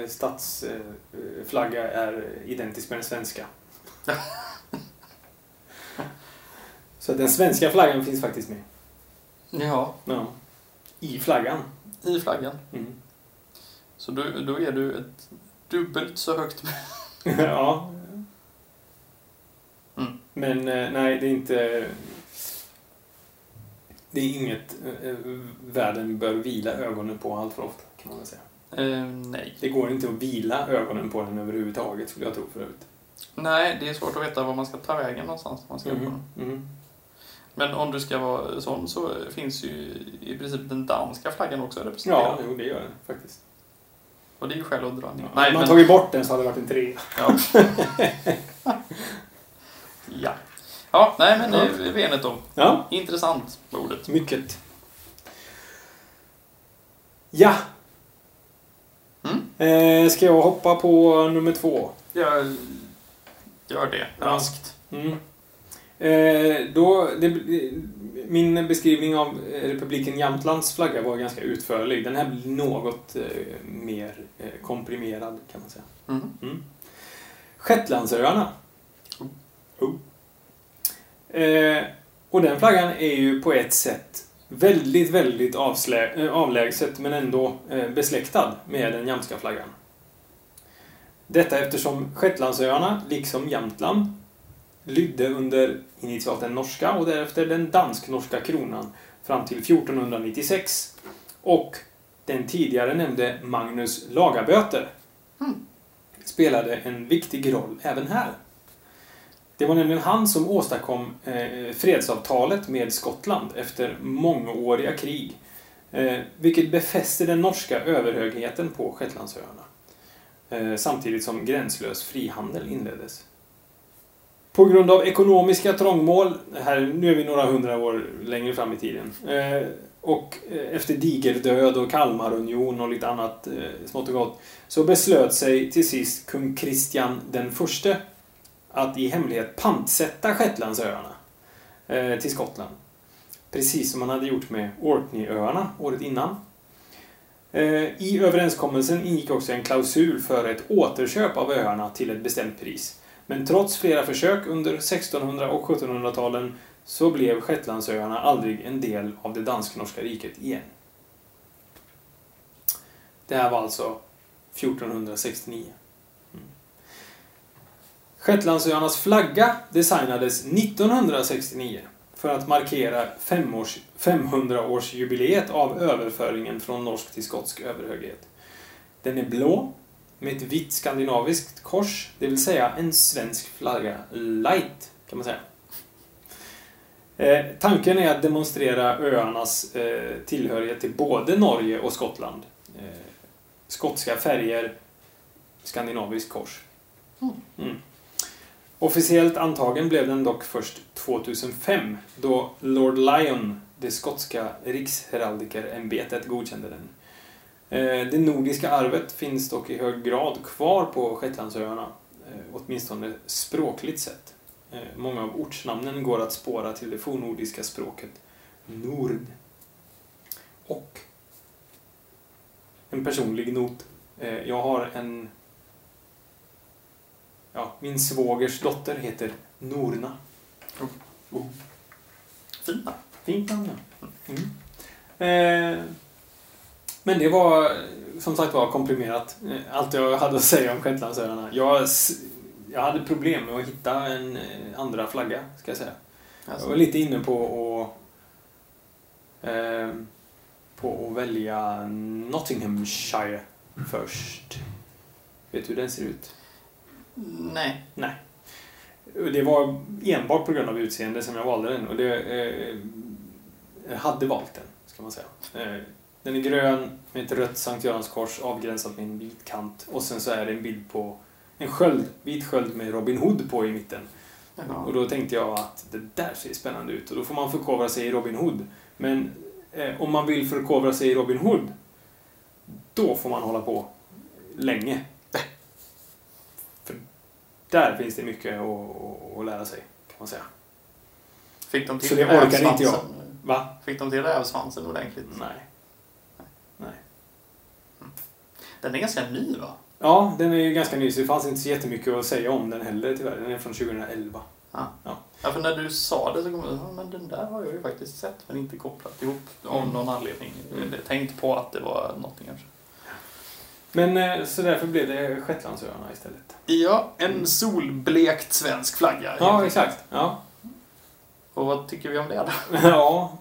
S1: stadsflagga är identisk med den svenska. Så den svenska flaggan finns faktiskt med.
S2: Ja,
S1: Ja. I flaggan.
S2: i flaggan.
S1: Mm.
S2: Så då, då är du ett dubbelt så högt.
S1: ja.
S2: Mm.
S1: Men eh, nej, det är inte... Det är inget eh, världen bör vila ögonen på allt för ofta, kan man väl säga.
S2: Eh, nej.
S1: Det går inte att vila ögonen på den överhuvudtaget, skulle jag tro förut.
S2: Nej, det är svårt att veta var man ska ta vägen någonstans. när Man ska upp på
S1: Mm.
S2: den.
S1: Mm.
S2: Men om du ska vara sån så finns ju i princip den danska flaggan också representerad.
S1: Ja, jo, det gör den faktiskt.
S2: Och det är ju skäl ner.
S1: Ja,
S2: Nej,
S1: Om man
S2: men...
S1: tagit bort den så hade det varit en tre.
S2: Ja. ja. Ja, nej men
S1: Ja.
S2: ja. Veneto.
S1: Ja,
S2: Intressant ordet.
S1: mycket. Ja.
S2: Mm.
S1: Eh, ska jag hoppa på nummer två?
S2: Jag gör det raskt.
S1: Mm. Eh, då, det, min beskrivning av eh, republiken Jämtlands flagga var ganska utförlig. Den här blir något eh, mer komprimerad kan man säga.
S2: Mm.
S1: Mm. Shetlandsöarna. Oh. Eh, och den flaggan är ju på ett sätt väldigt, väldigt avslä, avlägset men ändå eh, besläktad med den jamska flaggan. Detta eftersom Shetlandsöarna, liksom Jämtland, lydde under initialt den norska och därefter den dansk-norska kronan fram till 1496. Och den tidigare nämnde Magnus Lagaböter
S2: Mm.
S1: spelade en viktig roll även här. Det var nämligen han som åstadkom eh, fredsavtalet med Skottland efter mångåriga krig. Eh, vilket befäste den norska överhögheten på Shetlandsöarna. Eh, samtidigt som gränslös frihandel inleddes. På grund av ekonomiska trångmål, här, nu är vi några hundra år längre fram i tiden, eh, och eh, efter digerdöd och Kalmarunion och lite annat eh, smått och gott, så beslöt sig till sist kung Kristian den förste att i hemlighet pantsätta Shetlandsöarna eh, till Skottland. Precis som man hade gjort med Orkneyöarna året innan. Eh, I överenskommelsen ingick också en klausul för ett återköp av öarna till ett bestämt pris. Men trots flera försök under 1600 och 1700-talen så blev Shetlandsöarna aldrig en del av det dansk-norska riket igen. Det här var alltså 1469. Mm. Shetlandsöarnas flagga designades 1969 för att markera 500-årsjubileet av överföringen från norsk till skotsk överhöghet. Den är blå med ett vitt skandinaviskt kors, det vill säga en svensk flagga light, kan man säga. Eh, tanken är att demonstrera öarnas eh, tillhörighet till både Norge och Skottland. Eh, skotska färger, skandinaviskt kors. Mm. Officiellt antagen blev den dock först 2005 då Lord Lyon, det skotska riksheraldikerämbetet, godkände den. Eh, det nordiska arvet finns dock i hög grad kvar på Shetlandsöarna, eh, åtminstone språkligt sett. Eh, många av ortsnamnen går att spåra till det fornnordiska språket nord. Och en personlig not. Jag har en... Ja, min svågers dotter heter Norna.
S2: Oh. Oh. Fint namn.
S1: Fint namn, ja. Mm. Eh, men det var som sagt var komprimerat. Allt jag hade att säga om Shetlandsöarna. Jag, jag hade problem med att hitta en eh, andra flagga, ska jag säga. Alltså. Jag var lite inne på att eh, på att välja Nottinghamshire först. Vet du hur den ser ut?
S2: Nej.
S1: Nej. Det var enbart på grund av utseende som jag valde den och det eh, hade valt den, ska man säga. Eh, den är grön med ett rött Sankt Görans avgränsat med en vit kant. Och sen så är det en bild på en sköld, vit sköld med Robin Hood på i mitten. Jaha. Och då tänkte jag att det där ser spännande ut och då får man förkovra sig i Robin Hood. Men eh, om man vill förkovra sig i Robin Hood, då får man hålla på länge. För där finns det mycket att, att lära sig, kan man säga.
S2: Fick de till
S1: Så det orkar inte jag. Va?
S2: Fick de till rävsvansen ordentligt?
S1: Nej.
S2: Den är ganska ny va?
S1: Ja, den är ju ganska ny så det fanns inte så jättemycket att säga om den heller tyvärr. Den är från 2011.
S2: Ah. Ja. ja, för när du sa det så kom jag ja, men den där har jag ju faktiskt sett men inte kopplat ihop av mm. någon anledning. Mm. Jag tänkt på att det var någonting kanske.
S1: Men eh, så därför blev det Shetlandsöarna istället.
S2: Ja, en mm. solblekt svensk flagga.
S1: Ja, exakt. Ja.
S2: Och vad tycker vi om det då?
S1: Ja,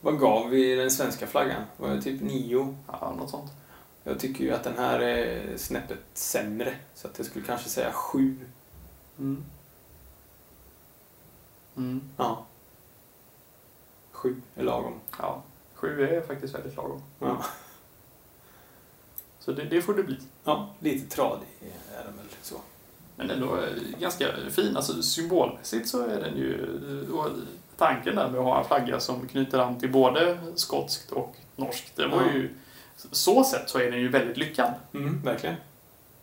S1: vad gav vi den svenska flaggan? Var det typ nio?
S2: Ja, något sånt.
S1: Jag tycker ju att den här är snäppet sämre. Så att jag skulle kanske säga sju.
S2: Mm. Mm.
S1: Ja. Sju är lagom.
S2: Ja, sju är faktiskt väldigt lagom.
S1: Ja.
S2: Så det, det får det bli.
S1: Ja, lite tradig är den väl så.
S2: Men ändå ganska fin. Alltså symbolmässigt så är den ju tanken där med att ha en flagga som knyter an till både skotskt och norskt, det var ju... Så sett så är den ju väldigt lyckad.
S1: Mm, verkligen.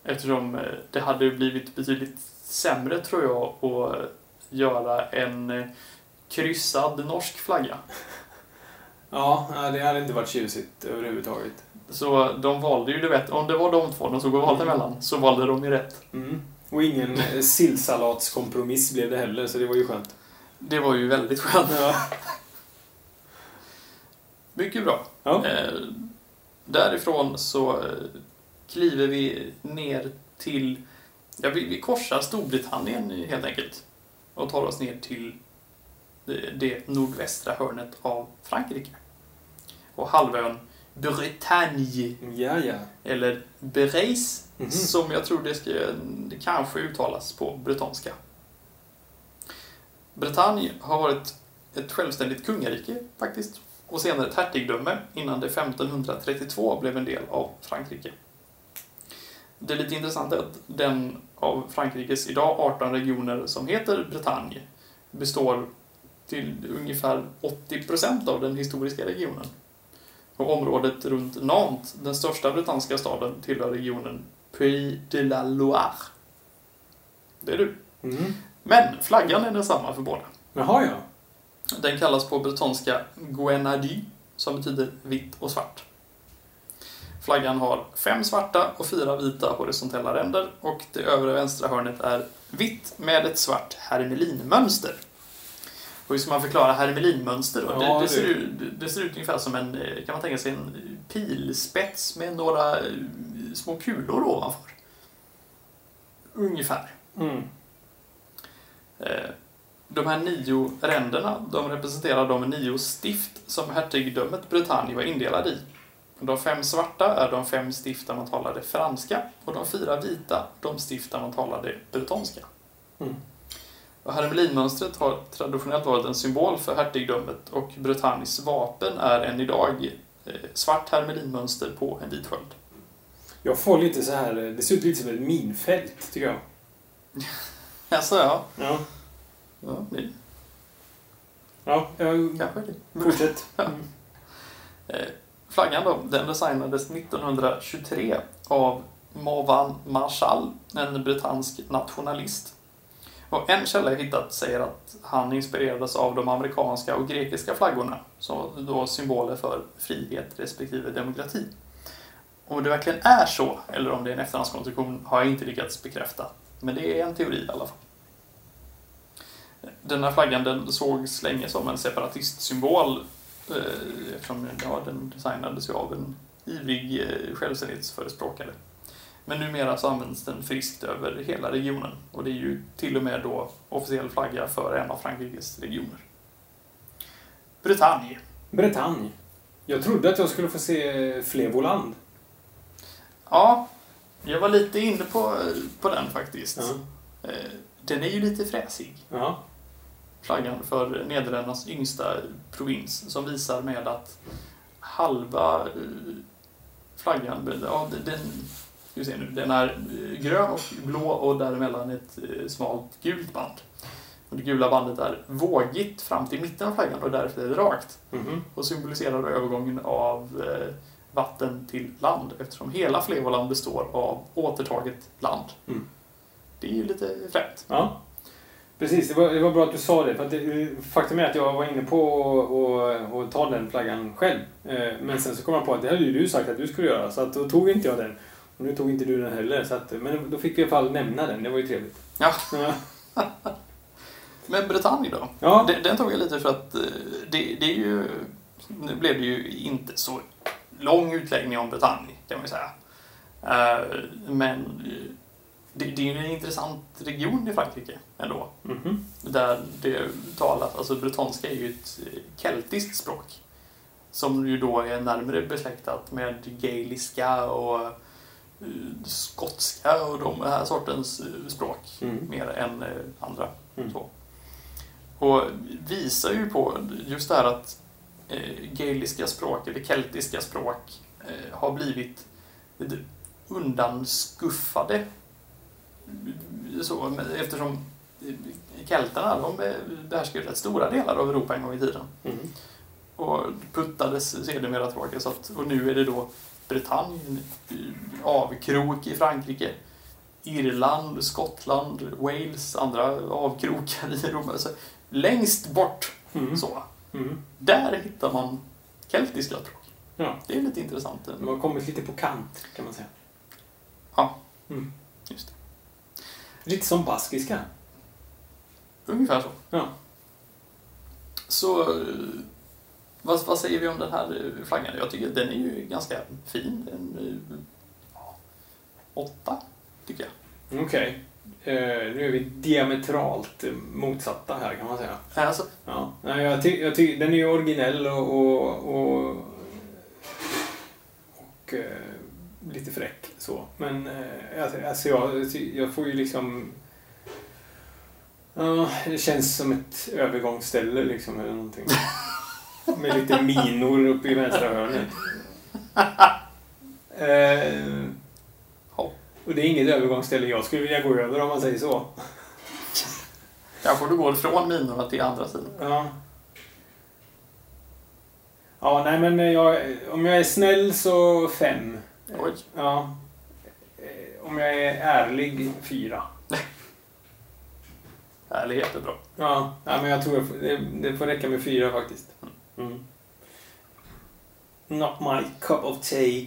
S2: Eftersom eh, det hade blivit betydligt sämre, tror jag, att göra en eh, kryssad norsk flagga.
S1: Ja, det hade inte varit tjusigt överhuvudtaget.
S2: Så de valde ju, du vet, om det var de två de såg och valde mm. mellan, så valde de ju rätt.
S1: Mm. Och ingen eh, sillsalatskompromiss blev det heller, så det var ju skönt.
S2: Det var ju väldigt skönt.
S1: Ja.
S2: Mycket bra.
S1: Ja.
S2: Eh, därifrån så eh, kliver vi ner till... Ja, vi, vi korsar Storbritannien helt enkelt. Och tar oss ner till det, det nordvästra hörnet av Frankrike. Och halvön Bretagne.
S1: Ja, ja.
S2: Eller Bereis, mm -hmm. som jag tror det, ska, det kanske uttalas på bretonska. Bretagne har varit ett självständigt kungarike faktiskt och senare ett hertigdöme innan det 1532 blev en del av Frankrike. Det är lite intressant att den av Frankrikes idag 18 regioner som heter Bretagne består till ungefär 80% av den historiska regionen. Och området runt Nantes, den största brittanniska staden, tillhör regionen Pays de la Loire. Det är du.
S1: Mm.
S2: Men flaggan är densamma för båda.
S1: Jaha, ja.
S2: Den kallas på bretonska Guenady, som betyder vitt och svart. Flaggan har fem svarta och fyra vita horisontella ränder och det övre vänstra hörnet är vitt med ett svart hermelinmönster. Och hur ska man förklara hermelinmönster då?
S1: Ja,
S2: det, det, ser ut, det ser ut ungefär som en, eh, kan man tänka sig, en pilspets med några eh, små kulor ovanför. Ungefär.
S1: Mm.
S2: Eh, De här nio ränderna, de representerar de nio stift som hertigdömet Bretagne var indelad i. De fem svarta är de fem stift där man talade franska och de fyra vita de stift där man talade bretonska.
S1: Mm.
S2: Hermelinmönstret har traditionellt varit en symbol för hertigdömet och Bretagnes vapen är än idag eh, svart hermelinmönster på en vit sköld.
S1: Jag får lite så här... Det ser ut lite som ett minfält, tycker jag.
S2: Alltså ja,
S1: Ja.
S2: Ja det
S1: Ja, jag...
S2: kanske är det.
S1: Fortsätt. Mm.
S2: Flaggan då, den designades 1923 av Morvan Marshall, en brittansk nationalist. Och en källa jag hittat säger att han inspirerades av de amerikanska och grekiska flaggorna, som då symboler för frihet respektive demokrati. Om det verkligen är så, eller om det är en efterhandskonstruktion, har jag inte lyckats bekräfta. Men det är en teori i alla fall. Den här flaggan den sågs länge som en separatistsymbol eh, eftersom ja, den designades ju av en ivrig eh, självständighetsförespråkare. Men numera så används den friskt över hela regionen och det är ju till och med då officiell flagga för en av Frankrikes regioner. Bretagne.
S1: Bretagne. Jag trodde att jag skulle få se Flevoland.
S2: Ja, jag var lite inne på, på den faktiskt. Eh, Den är ju lite fräsig.
S1: Ja.
S2: Flaggan för Nederländernas yngsta provins som visar med att halva eh, flaggan, ja, den, ska se nu, den är eh, grön och blå och däremellan ett eh, smalt gult band. Och det gula bandet är vågigt fram till mitten av flaggan och därför är det rakt
S1: Mhm.
S2: och symboliserar övergången av vatten till land eftersom hela Flevoland består av återtaget land.
S1: Mm.
S2: Det är ju lite fränt.
S1: Ja. Precis, det var, det var bra att du sa det. För att det, faktum är att jag var inne på att ta den flaggan själv. Eh, Men sen så kom jag på att det hade ju du sagt att du skulle göra. Så att då tog inte jag den. Och nu tog inte du den heller. Så att, men då fick vi i alla fall nämna den. Det var ju trevligt.
S2: Ja.
S1: Ja.
S2: Men Bretagne då?
S1: ja.
S2: Den, den tog jag lite för att eh, det, det är ju... Nu blev det ju inte så lång utläggning om Bretagne, kan man ju säga. Eh, Men det, det är ju en intressant region i Frankrike ändå.
S1: Mhm.
S2: Där det talas, alltså bretonska är ju ett keltiskt språk. Som ju då är närmare besläktat med gaeliska och eh, skotska och de här sortens eh, språk
S1: Mm.
S2: mer än eh, andra.
S1: Mm.
S2: Så. Och visar ju på just det här att gaeliska språk, eller keltiska språk, har blivit undanskuffade. Så, eftersom kelterna, de eh, behärskade rätt stora delar av Europa en gång i tiden.
S1: Mm.
S2: Och puttades sedermera tillbaka. Så att, och nu är det då Bretagne, avkrok i Frankrike, Irland, Skottland, Wales, andra avkrokar i Europa. Så längst bort,
S1: Mm.
S2: så,
S1: Mm.
S2: där hittar man keltiska språk.
S1: Ja.
S2: Det är lite intressant.
S1: De har kommit lite på kant, kan man säga.
S2: Ja.
S1: Mm.
S2: Just det.
S1: Lite som baskiska.
S2: Ungefär så.
S1: Ja.
S2: Så eh, vad, vad säger vi om den här eh, flaggan? Jag tycker den är ju ganska fin. En, eh, ja, åtta, tycker jag.
S1: Okej. Eh, nu är vi diametralt motsatta här, kan man säga.
S2: Alltså,
S1: Ja, nej, jag ty, jag ty, den är ju originell och, och, och, och eh, lite fräck så. Men eh, alltså, alltså jag, jag får ju liksom... Ja, det känns som ett övergångsställe liksom eller någonting. Med lite minor uppe i vänstra hörnet. Eh, och det är inget övergångsställe jag skulle vilja gå över om man säger så.
S2: Kanske du går från minorna till andra sidan.
S1: Ja. Ja, nej men jag, om jag är snäll så fem.
S2: Oj.
S1: Ja. Eh, Om jag är ärlig, fyra.
S2: Ärlighet är bra.
S1: Ja, ja men jag tror jag får- det, det får räcka med fyra faktiskt. Mm. Not my cup of tea.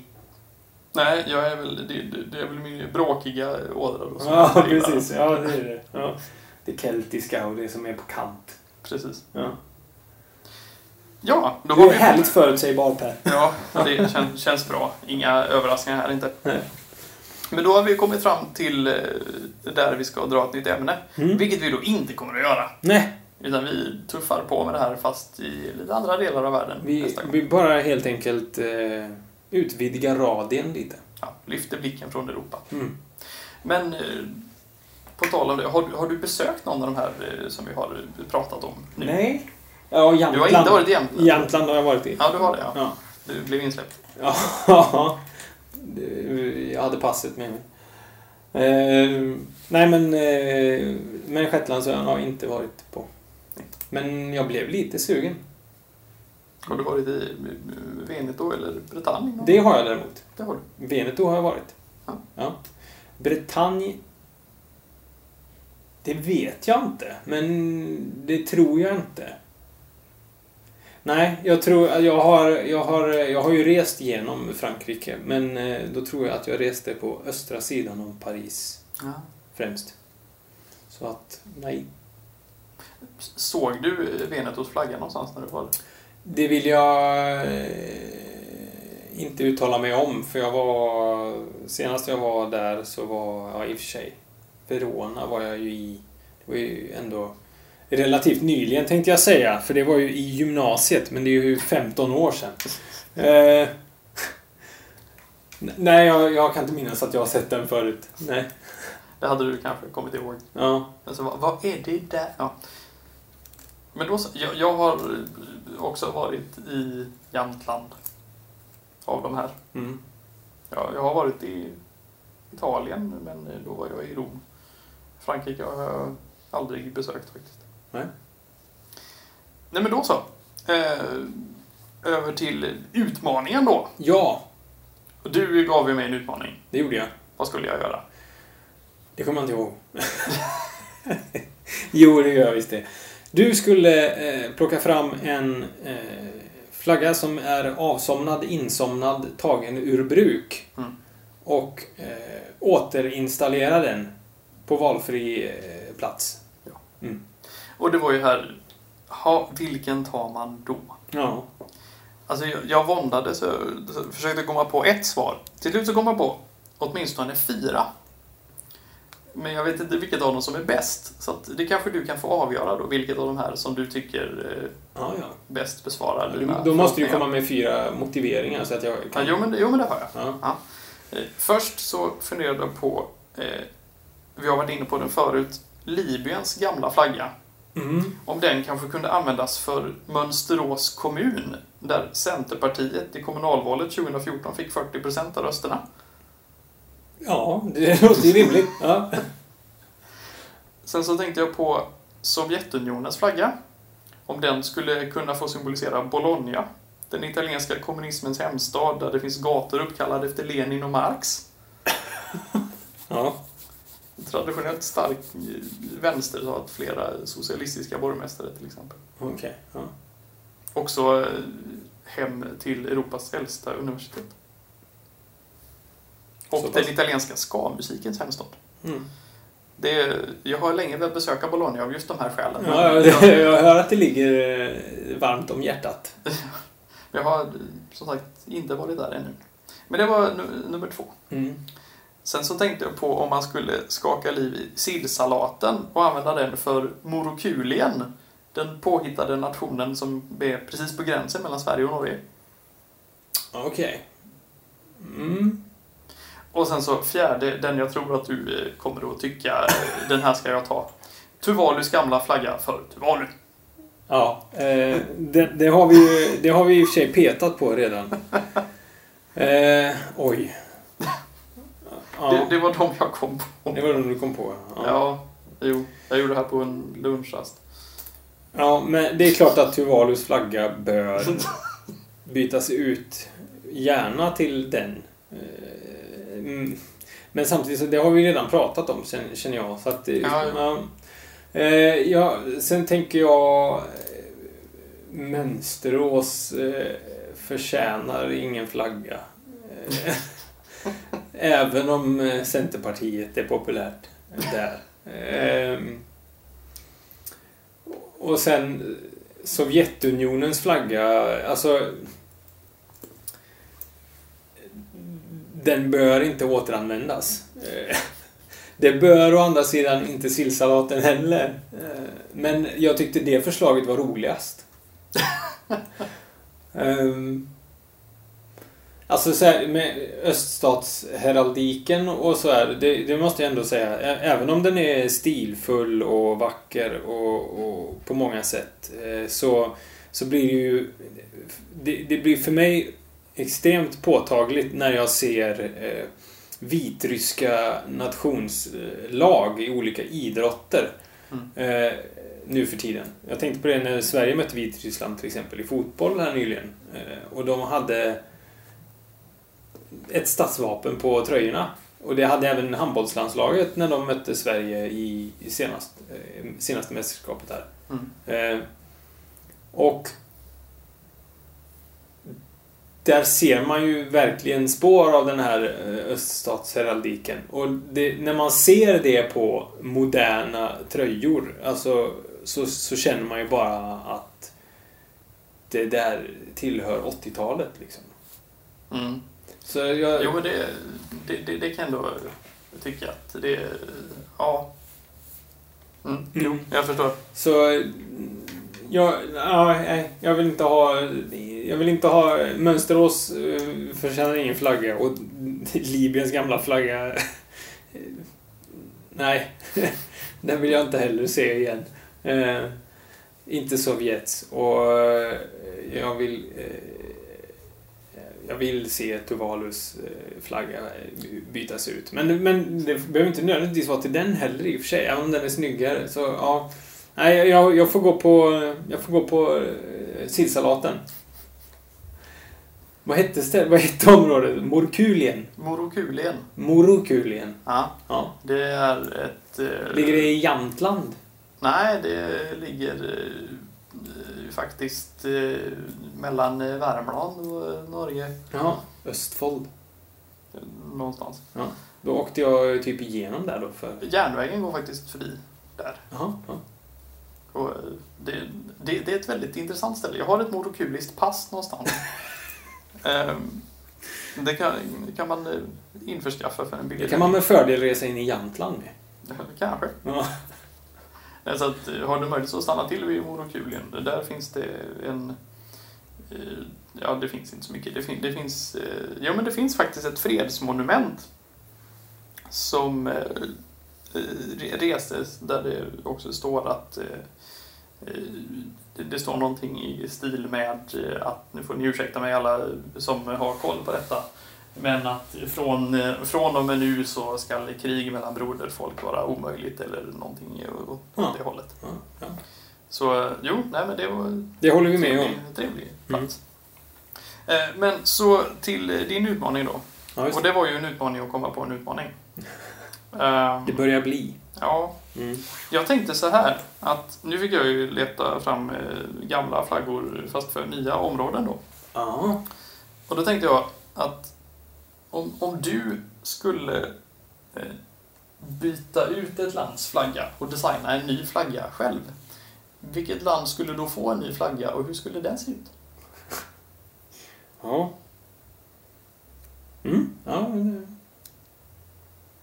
S2: Nej, jag är väl, det, det, det är väl min bråkiga ådra då.
S1: Ja, precis. Ja, det är det. Ja. Det keltiska och det som är på kant.
S2: Precis.
S1: Ja.
S2: Ja, då har
S1: är
S2: vi...
S1: härligt förutsägbar Per.
S2: Ja, det känns, känns bra. Inga överraskningar här inte.
S1: Nej.
S2: Men då har vi kommit fram till eh, där vi ska dra ett nytt ämne.
S1: Mm.
S2: Vilket vi då inte kommer att göra.
S1: Nej,
S2: Utan vi tuffar på med det här fast i lite andra delar av världen
S1: vi,
S2: nästa gång.
S1: vi bara helt enkelt eh, utvidgar radien lite.
S2: Ja, lyfter blicken från Europa.
S1: Mm.
S2: Men eh, på tal om det, har, du- har du besökt någon av de här eh, som vi har eh, pratat om nu?
S1: Nej. Ja,
S2: Du
S1: Jämtland.
S2: har inte varit i Jämtland?
S1: Jämtland har jag varit i.
S2: Ja, du har det ja.
S1: Ja.
S2: Du blev insläppt.
S1: Ja, jag hade passet med mig. Eh, nej men, eh, men Shetlandsön har jag inte varit på. Men jag blev lite sugen.
S2: Har du varit i Veneto eller Bretagne?
S1: Det har jag däremot.
S2: det har du.
S1: Veneto har jag varit.
S2: Ja.
S1: Bretagne... Det vet jag inte, men det tror jag inte. Nej, jag tror jag har, jag har, jag har ju rest genom Frankrike, men eh, då tror jag att jag reste på östra sidan av Paris
S2: Ja.
S1: främst. Så att, nej.
S2: Såg du Venetos flagga någonstans när du var där?
S1: Det vill jag eh, inte uttala mig om, för jag var... Senast jag var där så var, ja i och för sig, Verona var jag ju i. Det var ju ändå relativt nyligen tänkte jag säga, för det var ju i gymnasiet, men det är ju 15 år sedan. Eh, nej, jag, jag kan inte minnas att jag har sett den förut. Nej.
S2: Det hade du kanske kommit ihåg.
S1: Ja.
S2: Alltså, vad, vad är det där? Ja. Men då så, jag, jag har också varit i Jämtland. Av de här.
S1: Mm.
S2: Ja, jag har varit i Italien, men då var jag i Rom. Frankrike har jag aldrig besökt faktiskt.
S1: Nej.
S2: Nej, men då så. Eh, över till utmaningen då.
S1: Ja,
S2: Du gav ju mig en utmaning.
S1: det gjorde jag.
S2: Vad skulle jag göra?
S1: Det kommer jag inte ihåg. jo, det gör jag visst det. Du skulle eh, plocka fram en eh, flagga som är avsomnad, insomnad, tagen ur bruk.
S2: Mm.
S1: Och eh, återinstallera den på valfri eh, plats.
S2: Och det var ju här, ha, vilken tar man då?
S1: Ja.
S2: Alltså jag, jag våndades så försökte komma på ett svar. Till slut så kom jag på åtminstone fyra. Men jag vet inte vilket av dem som är bäst. Så det kanske du kan få avgöra då, vilket av de här som du tycker eh,
S1: Ja, ja.
S2: bäst besvarar dina
S1: då måste du komma med fyra motiveringar så att jag
S2: Ja,
S1: kan...
S2: jo, men, det- jo, men det har jag.
S1: Ja.
S2: Eh, Först så funderade jag på, eh, vi har varit inne på den förut, Libyens gamla flagga.
S1: Mm.
S2: Om den kanske kunde användas för Mönsterås kommun, där Centerpartiet i kommunalvalet 2014 fick 40% av rösterna.
S1: ja, det låter ju rimligt. Ja.
S2: Sen så tänkte jag på Sovjetunionens flagga. Om den skulle kunna få symbolisera Bologna, den italienska kommunismens hemstad där det finns gator uppkallade efter Lenin och Marx.
S1: ja.
S2: Traditionellt stark vänster har haft flera socialistiska borgmästare till exempel.
S1: Okej. Ja.
S2: Också eh, hem till Europas äldsta universitet. Och
S1: Så
S2: den italienska ska-musikens hemstad.
S1: Mm.
S2: Det jag har länge velat besöka Bologna av just de här skälen.
S1: Ja, ja, det, jag hör att det ligger eh, varmt om hjärtat.
S2: Jag har eh, som sagt inte varit där ännu. Men det var nu- nummer två.
S1: Mm.
S2: Sen så tänkte jag på om man skulle skaka liv i sillsalaten och använda den för Morokulien. Den påhittade nationen som är precis på gränsen mellan Sverige och Norge.
S1: Okej. Mm.
S2: Och sen så fjärde, den jag tror att du eh, kommer att tycka, eh, den här ska jag ta. Tuvalus gamla flagga för Tuvalu.
S1: Ja, eh, det, det, har vi ju, det har vi i och för sig petat på redan. Eh, oj. Ja,
S2: Det, det var de jag kom på.
S1: det var de du kom på. Ja.
S2: Ja, jo. Jag gjorde det här på en lunchrast.
S1: ja, men det är klart att Tuvalus flagga bör bytas ut. Gärna till den. Eh, mm. Men samtidigt, så det har vi redan pratat om känner jag. Så att, det-
S2: Ja,
S1: ja. Eh, ja, sen tänker jag... eh, Mönsterås eh, förtjänar ingen flagga. Även om eh, Centerpartiet är populärt där. Ehm, och sen Sovjetunionens flagga, alltså... Den bör inte återanvändas. Eh, Det bör å andra sidan inte sillsalaten heller. Eh, Men jag tyckte det förslaget var roligast. Ehm, Alltså så här, med öststatsheraldiken och så här, det, det måste jag ändå säga. Även om den är stilfull och vacker och, och på många sätt eh, så, så blir det ju... Det, det blir för mig extremt påtagligt när jag ser eh, vitryska nationslag i olika idrotter eh, nu för tiden. Jag tänkte på det när Sverige mötte Vitryssland till exempel i fotboll här nyligen. Eh, och de hade ett statsvapen på tröjorna. Och det hade även handbollslandslaget när de mötte Sverige i, i senast, eh, senaste mästerskapet här.
S2: Mm.
S1: Eh, och där ser man ju verkligen spår av den här eh, öststatsheraldiken. Och det, när man ser det på moderna tröjor, alltså, så, så känner man ju bara att det där tillhör 80-talet. Liksom.
S2: Mm.
S1: Så jag,
S2: Jo, men det, det, det, det kan jag ändå tycka att det... Ja. Mm. Jo,
S1: Mm.
S2: jag förstår.
S1: Så... Jag, ja, nej, jag vill inte ha... Jag vill inte ha... Mönsterås eh, förtjänar ingen flagga och Libyens gamla flagga... eh, Nej. Den vill jag inte heller se igen. Eh, inte Sovjets. Och eh, jag vill... Eh, jag vill se Tuvalus eh, flagga eh, bytas ut. Men, men det behöver inte nödvändigtvis vara till den heller i och för sig. Även om den är snyggare. Så ja... Nej, jag, jag får gå på, jag får gå på eh, sillsalaten. Vad hette, stä- vad hette området? Morkulien?
S2: Morokulien.
S1: Morokulien.
S2: Ja,
S1: Ja.
S2: det är ett... eh,
S1: Ligger det i Jämtland?
S2: Nej, det ligger eh, faktiskt eh, mellan eh, Värmland och eh, Norge.
S1: Ja. Östfold.
S2: Någonstans.
S1: Då åkte jag typ igenom där då för...
S2: Järnvägen går faktiskt förbi där.
S1: Jaha. Ja.
S2: Och eh, det, det, det är ett väldigt intressant ställe. Jag har ett morokuliskt pass någonstans. Ehm, det kan, kan man införskaffa för en billig
S1: Det kan man med fördel resa in i Jämtland med.
S2: Kanske.
S1: Ja.
S2: Så att, har du möjlighet så stanna till vid Morokulien. Där finns det en... eh, Ja, det finns inte så mycket. Det, fin, det finns... eh, Ja, men det finns faktiskt ett fredsmonument som eh, re- restes där det också står att eh, eh, det, står någonting i stil med eh, att, nu får ni ursäkta mig alla som har koll på detta, men att från, från och med nu så ska krig mellan broderfolk vara omöjligt eller någonting åt
S1: Ja.
S2: det hållet.
S1: Ja, ja.
S2: Så jo, nej men det var
S1: Det håller vi med om.
S2: trevlig plats. Eh, Men så till eh, din utmaning då.
S1: Ja,
S2: Och
S1: det.
S2: var ju en utmaning att komma på en utmaning.
S1: Det börjar bli.
S2: Ja,
S1: Mm.
S2: jag tänkte så här att nu fick jag ju leta fram eh, gamla flaggor fast för nya områden då.
S1: Ja.
S2: Och då tänkte jag att om, om du skulle byta ut ett lands flagga och designa en ny flagga själv. Vilket land skulle då få en ny flagga och hur skulle den se ut?
S1: Ja. Mm. Ja.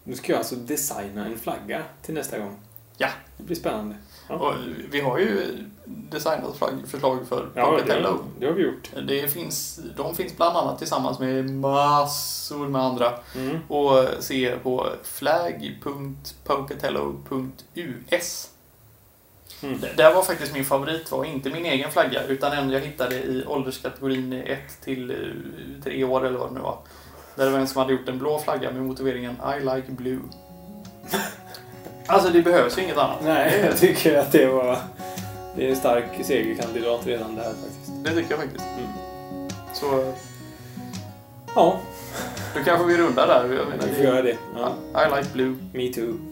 S1: Nu ska jag alltså designa en flagga till nästa gång.
S2: Ja.
S1: Det blir spännande. Ja.
S2: Och vi har ju designat förslag för
S1: Ja, det, det har vi gjort.
S2: Det finns, de finns bland annat tillsammans med massor med andra
S1: Mm.
S2: och se på flag.pocatello.us
S1: Mm.
S2: Här var faktiskt min favorit, var inte min egen flagga, utan en jag hittade i ålderskategorin 1 till 3 år eller vad det nu var. Där det var en som hade gjort en blå flagga med motiveringen I like blue. Alltså det behövs ju inget annat.
S1: Nej, jag tycker att det var... Det är en stark segerkandidat redan där faktiskt.
S2: Det tycker jag faktiskt.
S1: Mm.
S2: Så
S1: Ja,
S2: då kanske vi rundar där. Jag menar,
S1: vi får göra det. Ja.
S2: I like blue.
S1: Me too.